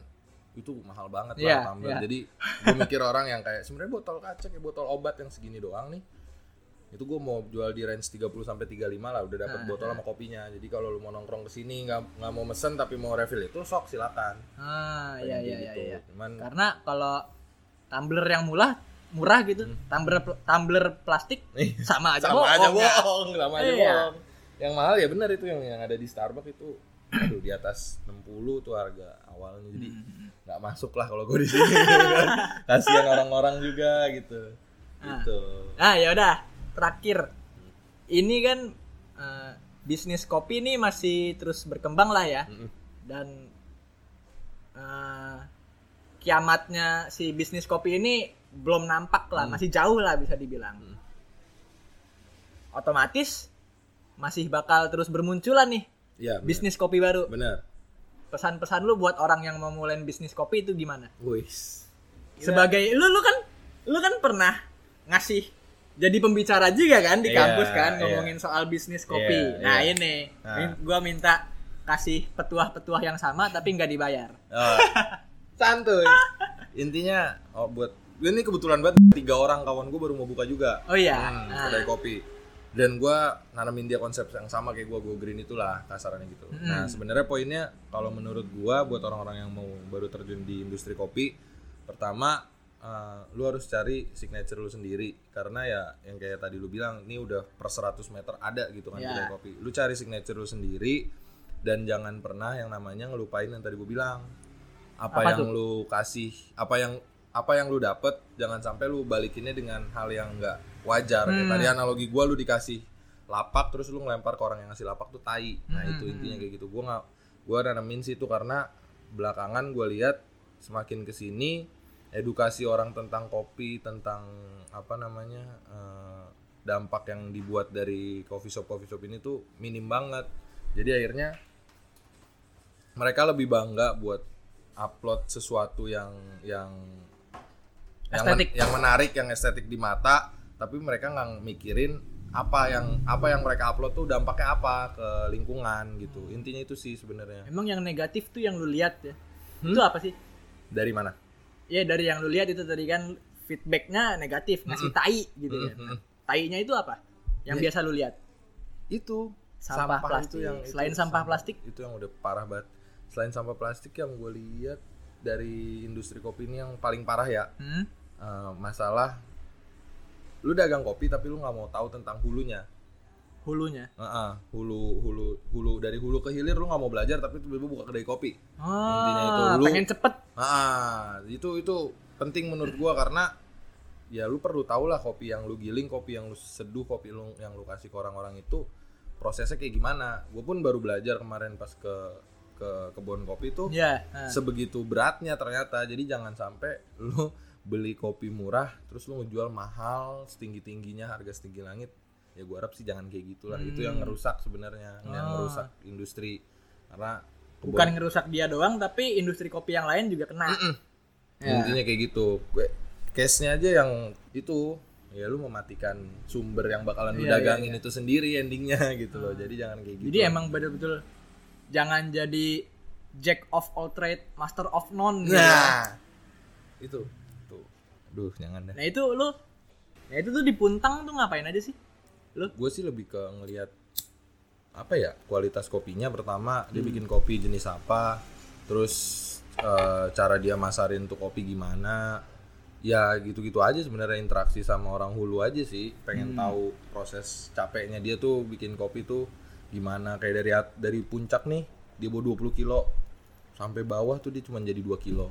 itu mahal banget Iya, lah tumbler. iya. Jadi gue mikir orang yang kayak sebenarnya botol kaca kayak botol obat yang segini doang nih. Itu gue mau jual di range 30 sampai 35 lah udah dapat Ah, botol sama kopinya. Jadi kalau lu mau nongkrong ke sini nggak nggak mau mesen tapi mau refill itu sok silakan. Ah, iya iya iya gitu. iya. Cuman Karena kalau tumbler yang murah murah gitu, Hmm. tumbler tumbler plastik sama aja sama aja bohong, ya. bohong, sama aja Iya. bohong. Yang mahal ya benar itu yang yang ada di Starbucks itu aduh di atas 60 tuh harga awalnya jadi Hmm. nggak masuk lah kalau gue di sini [laughs] kan. kasihan orang-orang juga gitu Ah. gitu Nah, ya udah, terakhir. Ini kan eh, bisnis kopi ini masih terus berkembang lah ya. Mm-mm. Dan eh, kiamatnya si bisnis kopi ini belum nampak lah, masih jauh lah bisa dibilang. Hmm. Otomatis masih bakal terus bermunculan nih ya bener. bisnis kopi baru. bener Pesan-pesan lu buat orang yang mau mulai bisnis kopi itu gimana? wis Sebagai lu lu kan lu kan pernah ngasih jadi pembicara juga kan di Iya, kampus kan iya. ngomongin soal bisnis kopi. Iya, nah, iya. ini Nah. min- gua minta kasih petuah-petuah yang sama tapi nggak dibayar. Oh, [laughs] santuy intinya oh buat ini kebetulan banget tiga orang kawan gue baru mau buka juga Oh iya. Hmm, Nah. kedai kopi dan gue nanamin dia konsep yang sama kayak gue go green itulah kasarannya gitu Hmm. nah sebenarnya poinnya kalau menurut gue buat orang-orang yang mau baru terjun di industri kopi pertama eh, lu harus cari signature lu sendiri karena ya yang kayak tadi lu bilang ini udah per 100 meter ada gitu kan Ya. kedai kopi lu cari signature lu sendiri dan jangan pernah yang namanya ngelupain yang tadi gue bilang apa, Apa yang tuh? lu kasih apa yang apa yang lu dapet jangan sampai lu balikinnya dengan hal yang enggak wajar Kayak Hmm. tadi analogi gua lu dikasih lapak terus lu ngelempar ke orang yang ngasih lapak tuh tai nah Hmm. itu intinya kayak gitu gua nggak gua nanamin sih itu karena belakangan gua lihat semakin ke sini edukasi orang tentang kopi tentang apa namanya eh, dampak yang dibuat dari coffee shop coffee shop ini tuh minim banget jadi akhirnya mereka lebih bangga buat upload sesuatu yang yang yang, men- yang menarik yang estetik di mata tapi mereka nggak mikirin apa yang apa yang mereka upload tuh dampaknya apa ke lingkungan gitu intinya itu sih sebenarnya Emang yang negatif tuh yang lu lihat ya. Hmm? Itu apa sih? dari mana Ya dari yang lu lihat itu tadi kan feedbacknya negatif, ngasih tai gitu kan. Mm-mm. Tainya itu apa? Yang Ya. biasa lu lihat. itu Sampah plastik. Selain sampah plastik? itu yang udah parah banget selain sampah plastik yang gue lihat dari industri kopi ini yang paling parah ya Hmm? eh, masalah lu dagang kopi tapi lu nggak mau tahu tentang hulunya Hulunya. Heeh, hulu hulu hulu dari hulu ke hilir lu nggak mau belajar tapi tiba-tiba buka kedai kopi Oh, Intinya itu, lu- pengen cepet. ah itu itu penting menurut gua karena ya lu perlu tahu lah kopi yang lu giling kopi yang lu seduh kopi lu yang lu kasih ke orang-orang itu prosesnya kayak gimana gue pun baru belajar kemarin pas ke ke kebun kopi tuh Ya. nah. sebegitu beratnya ternyata jadi jangan sampai lu beli kopi murah terus lu ngejual mahal setinggi tingginya harga setinggi langit ya gua harap sih jangan kayak gitulah itu yang Hmm. ngerusak sebenarnya yang Ah. ngerusak industri karena kebun- Bukan ngerusak dia doang, tapi industri kopi yang lain juga kena. Ya. intinya kayak gitu gue case nya aja yang itu ya lu mematikan sumber yang bakalan lu Iya, iya, dagangin itu sendiri endingnya [laughs] gitu loh jadi jangan kayak gitu Jadi emang betul-betul jangan jadi jack of all trade, master of none. gitu. nah itu duh jangan deh Nah itu lu, nah itu tuh di Puntang tuh ngapain aja sih? Lu? gue sih lebih ke ngelihat apa ya kualitas kopinya pertama dia Hmm. bikin kopi jenis apa terus eh, cara dia masarin tuh kopi gimana ya gitu-gitu aja sebenarnya interaksi sama orang hulu aja sih pengen Hmm. tahu proses capeknya dia tuh bikin kopi tuh gimana kayak dari dari puncak nih dia bawa 20 kilo sampai bawah tuh dia cuma jadi 2 kilo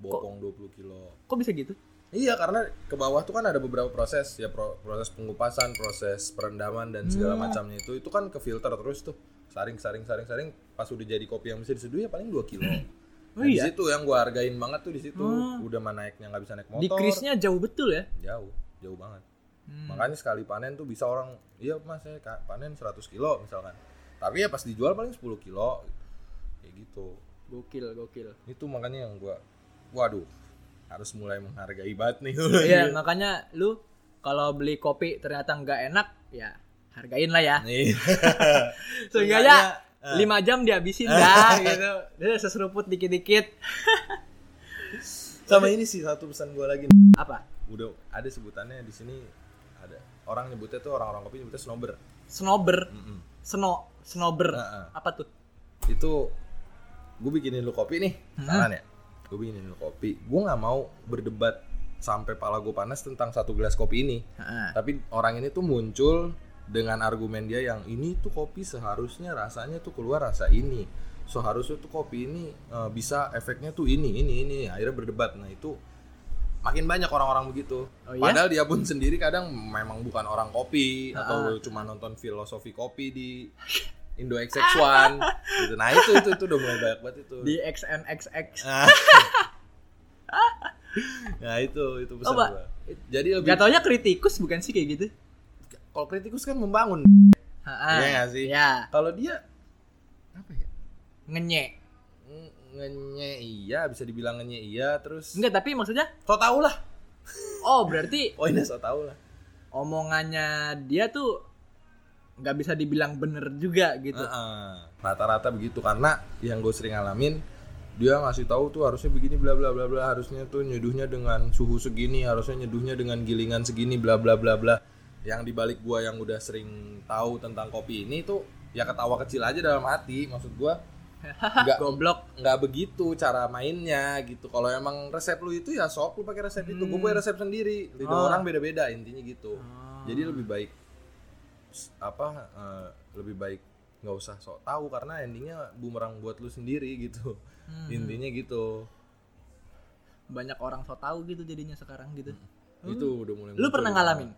bopong 20 kilo Kok bisa gitu? Iya karena ke bawah tuh kan ada beberapa proses ya pro- proses pengupasan, proses perendaman dan segala Hmm. macamnya itu itu kan ke filter terus tuh saring saring saring saring pas udah jadi kopi yang bisa diseduh ya paling 2 kilo. Oh Nah, iya? Di situ yang gua hargain banget tuh di situ. Hmm. Udah mah naiknya nggak bisa naik motor. Di krisnya jauh betul ya? jauh, jauh banget. Hmm. Makanya sekali panen tuh bisa orang, iya mas saya panen 100 kilo misalkan. Tapi ya pas dijual paling 10 kilo. Kayak gitu. Gokil, gokil. Itu makanya yang gua waduh harus mulai menghargai banget nih. [laughs] Iya, makanya lu kalau beli kopi ternyata nggak enak, ya hargain lah ya. [laughs] Nih. Seenggaknya eh. 5 jam dihabisin dah [laughs] gitu. Dia seseruput dikit-dikit. Sama ini sih satu pesan gua lagi. Apa? Udah ada sebutannya di sini ada orang nyebutnya tuh orang-orang kopi nyebutnya snobber. Snobber, Mm-mm. sno, snobber. Heeh. Apa tuh? Itu gue bikinin lu kopi nih, Hmm. saran ya. Gue bikinin kopi. Gue nggak mau berdebat sampai pala gue panas tentang satu gelas kopi ini. Heeh. Tapi orang ini tuh muncul dengan argumen dia yang ini tuh kopi seharusnya rasanya tuh keluar rasa ini. seharusnya tuh kopi ini eh, bisa efeknya tuh ini ini ini akhirnya berdebat nah itu makin banyak orang-orang begitu Oh iya? padahal dia pun sendiri kadang memang bukan orang kopi Ah, atau cuma nonton filosofi kopi di [laughs] Indo XX1 gitu. Nah itu itu itu udah mulai banyak banget itu. Di XNXX nah, nah itu itu pesan Oh, gua jadi lebih Jatuhnya kritikus bukan sih kayak gitu? kalau kritikus kan membangun. Iya nggak sih? Ya, kalau dia apa ya? Ngenye. Ng- ngenye iya bisa dibilang ngenye iya terus Enggak, tapi maksudnya? So tau lah. Oh berarti [laughs] oh ini so tau lah. omongannya dia tuh nggak bisa dibilang bener juga gitu. Rata-rata begitu karena yang gue sering alamin dia ngasih tahu tuh harusnya begini bla bla bla bla harusnya tuh nyeduhnya dengan suhu segini harusnya nyeduhnya dengan gilingan segini bla bla bla bla yang dibalik gua yang udah sering tahu tentang kopi ini tuh ya ketawa kecil aja dalam hati maksud gua [laughs] nggak Goblok. nggak begitu cara mainnya gitu kalau emang resep lu itu ya sok lu pakai resep itu gue punya resep sendiri lidah Oh. orang beda-beda intinya gitu Oh. jadi lebih baik apa eh, lebih baik nggak usah sok tahu karena endingnya bumerang buat lu sendiri gitu Hmm. intinya gitu Banyak orang so tahu gitu jadinya sekarang gitu. itu udah mulai Lu pernah ngalamin?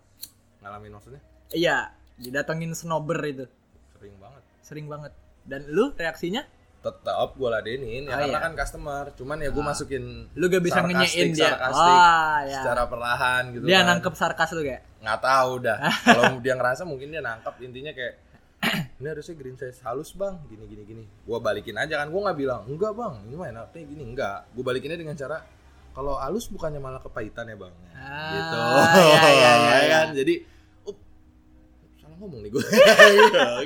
ngalamin maksudnya Iya, didatengin snobber itu. sering banget Sering banget. Dan lu reaksinya? tetap gue ladenin ya Oh, karena iya. kan customer cuman ya gue masukin Lu gak bisa ngenyein dia. sarkastik, Wah, ya. secara perlahan gitu Dia kan. nangkep sarkas lu kayak. Nggak tahu dah. [laughs] Kalau dia ngerasa mungkin dia nangkap intinya kayak [clears throat] ini harusnya green size halus bang. Gini gini gini. Gua balikin aja kan. Gua nggak bilang enggak bang. Ini mah enaknya gini enggak. Gua balikinnya dengan cara kalau halus bukannya malah kepahitan ya bang. Ah, gitu. [laughs] iya, iya, iya, [laughs] iya. kan? Jadi up, salah ngomong nih gue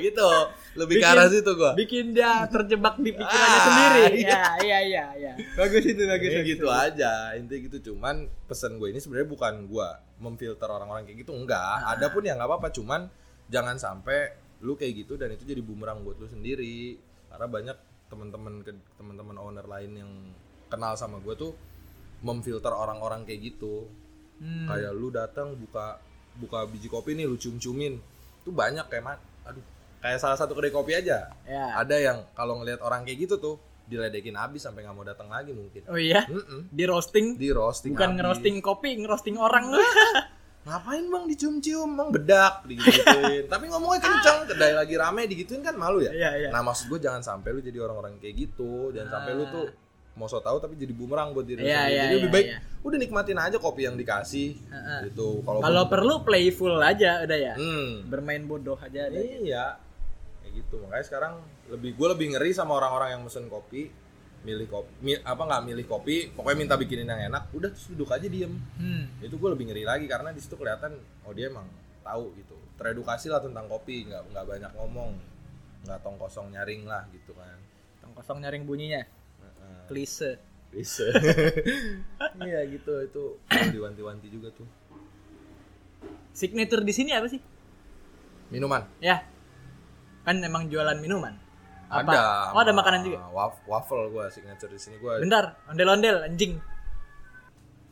gitu lebih ke Bikin- arah situ gua. Bikin dia terjebak di pikirannya Ah, sendiri. iya. Ya, iya, iya, iya. Bagus itu, bagus. Ya bagus. gitu aja. Intinya gitu. Cuman pesan gue ini sebenarnya bukan gue memfilter orang-orang kayak gitu enggak Ah. ada pun ya nggak apa-apa cuman jangan sampai lu kayak gitu dan itu jadi bumerang buat lu sendiri karena banyak teman-teman ke teman-teman owner lain yang kenal sama gue tuh memfilter orang-orang kayak gitu Hmm. kayak lu datang buka buka biji kopi nih lu cium-ciumin tuh banyak kayak aduh kayak salah satu kedai kopi aja Ya. ada yang kalau ngelihat orang kayak gitu tuh diledekin habis sampai nggak mau datang lagi mungkin Oh iya, Mm-mm. di roasting di roasting bukan habis. ngerosting kopi, ngerosting orang. ngapain bang dicium-cium bang bedak digituin tapi ngomongnya kenceng kedai lagi rame digituin kan malu ya Iya, iya. nah maksud gue jangan sampai lu jadi orang-orang kayak gitu jangan sampai lu tuh mau so tahu tapi jadi bumerang buat diri Iya, sendiri iya, jadi lebih iya, baik iya. udah nikmatin aja kopi yang dikasih Heeh. gitu kalau perlu playful aja udah ya. hmm, Bermain bodoh aja iya kayak gitu makanya sekarang lebih gue lebih ngeri sama orang-orang yang mesen kopi milih kopi mi- apa nggak milih kopi pokoknya minta bikinin yang enak udah terus duduk aja diem Hmm. itu gue lebih ngeri lagi karena di situ kelihatan oh dia emang tahu gitu teredukasi lah tentang kopi nggak nggak banyak ngomong nggak tong kosong nyaring lah gitu kan Tong kosong nyaring bunyinya. Klise. bisa [laughs] iya gitu itu diwanti-wanti juga tuh Signature di sini apa sih? minuman Ya. Kan emang jualan minuman. Apa? ada Oh, ada makanan juga. waf- waffle gue signature di sini gue Bentar, ondel-ondel anjing.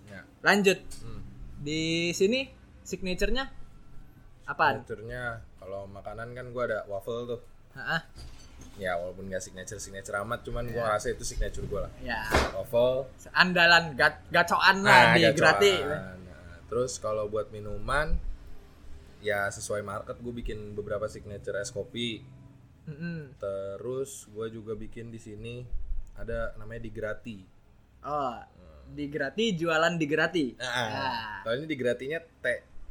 ya. Lanjut. hmm. Di sini signaturenya apaan? signaturenya kalau makanan kan gue ada waffle tuh Heeh. ya walaupun gak signature signature amat cuman Ya. gue ngerasa itu signature gue lah Ya, waffle andalan gacoan lah di gacoan. gratis. Nah, terus kalau buat minuman ya sesuai market gue bikin beberapa signature es kopi Mm-mm. terus gue juga bikin di sini ada namanya digrati Oh, di gratis jualan di gratis. nah, Ah. kalau ini digratinya T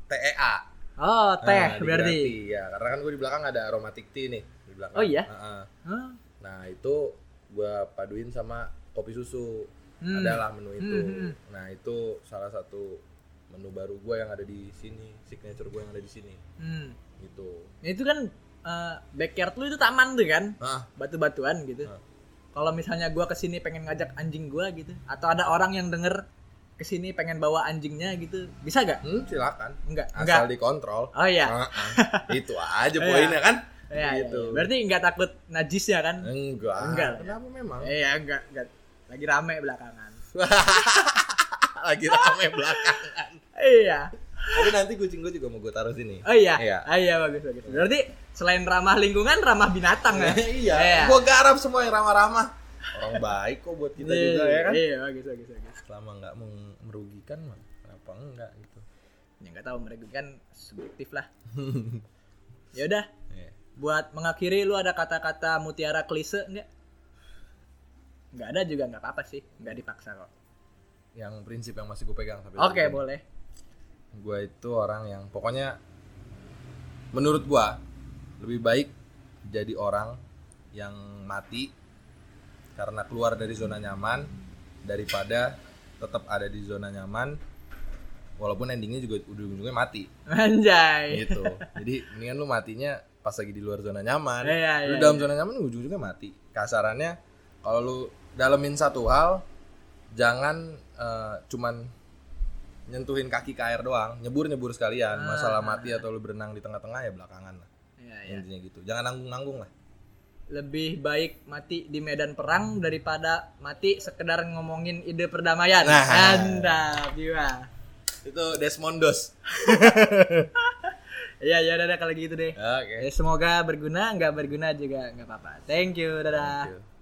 TEA Oh, teh Nah, berarti. digrati, ya karena kan gue di belakang ada aromatic tea nih di belakang Oh, iya? Nah, Hah? nah itu gue paduin sama kopi susu Hmm. adalah menu itu Hmm, hmm. nah itu salah satu menu baru gue yang ada di sini signature gue yang ada di sini Hmm. gitu Itu kan eh, backyard lu itu taman tuh kan? ah Batu-batuan gitu. Ah. Kalau misalnya gua ke sini pengen ngajak anjing gua gitu, atau ada orang yang denger ke sini pengen bawa anjingnya gitu, bisa gak? hmm, silakan Enggak, asal enggak. dikontrol Oh iya. [laughs] Itu aja Iya. poinnya kan Iya, iya, gitu iya. Berarti enggak takut najisnya kan? enggak Enggak. kenapa memang Iya, enggak, enggak. Lagi rame belakangan. [laughs] lagi rame belakangan Iya. Tapi nanti kucing gue juga mau gue taruh sini. Oh iya. Iya. Ah, iya bagus bagus. Berarti selain ramah lingkungan, ramah binatang ya. [laughs] iya. Gue garap semua yang ramah-ramah. Orang baik kok buat kita Iya, juga ya kan. Iya, bagus bagus bagus. Selama nggak merugikan mah kenapa enggak gitu. Ya nggak tahu mereka kan subjektif lah. [laughs] ya udah, Iya. buat mengakhiri lu ada kata-kata mutiara klise enggak? Nggak ada juga nggak apa-apa sih, nggak dipaksa kok. Yang prinsip yang masih gue pegang sampai Oke, ini. boleh. Gue itu orang yang pokoknya menurut gue lebih baik jadi orang yang mati karena keluar dari zona nyaman daripada tetap ada di zona nyaman walaupun endingnya juga ujung-ujungnya mati. Anjay. gitu. Jadi mendingan lu matinya pas lagi di luar zona nyaman. Iya, lu iya, dalam zona nyaman ujung-ujungnya mati. Kasarannya kalau lu dalemin satu hal jangan eh, cuman nyentuhin kaki ke air doang nyebur nyebur sekalian Ah. masalah mati atau lu berenang di tengah-tengah ya belakangan lah Iya, iya. intinya gitu jangan nanggung-nanggung lah Lebih baik mati di medan perang daripada mati sekedar ngomongin ide perdamaian. Nah. Mantap, jiwa. itu Desmondos [laughs] Iya, ya udah kalau gitu deh. oke Ya, semoga berguna, nggak berguna juga nggak apa-apa. Thank you, dadah. Thank you.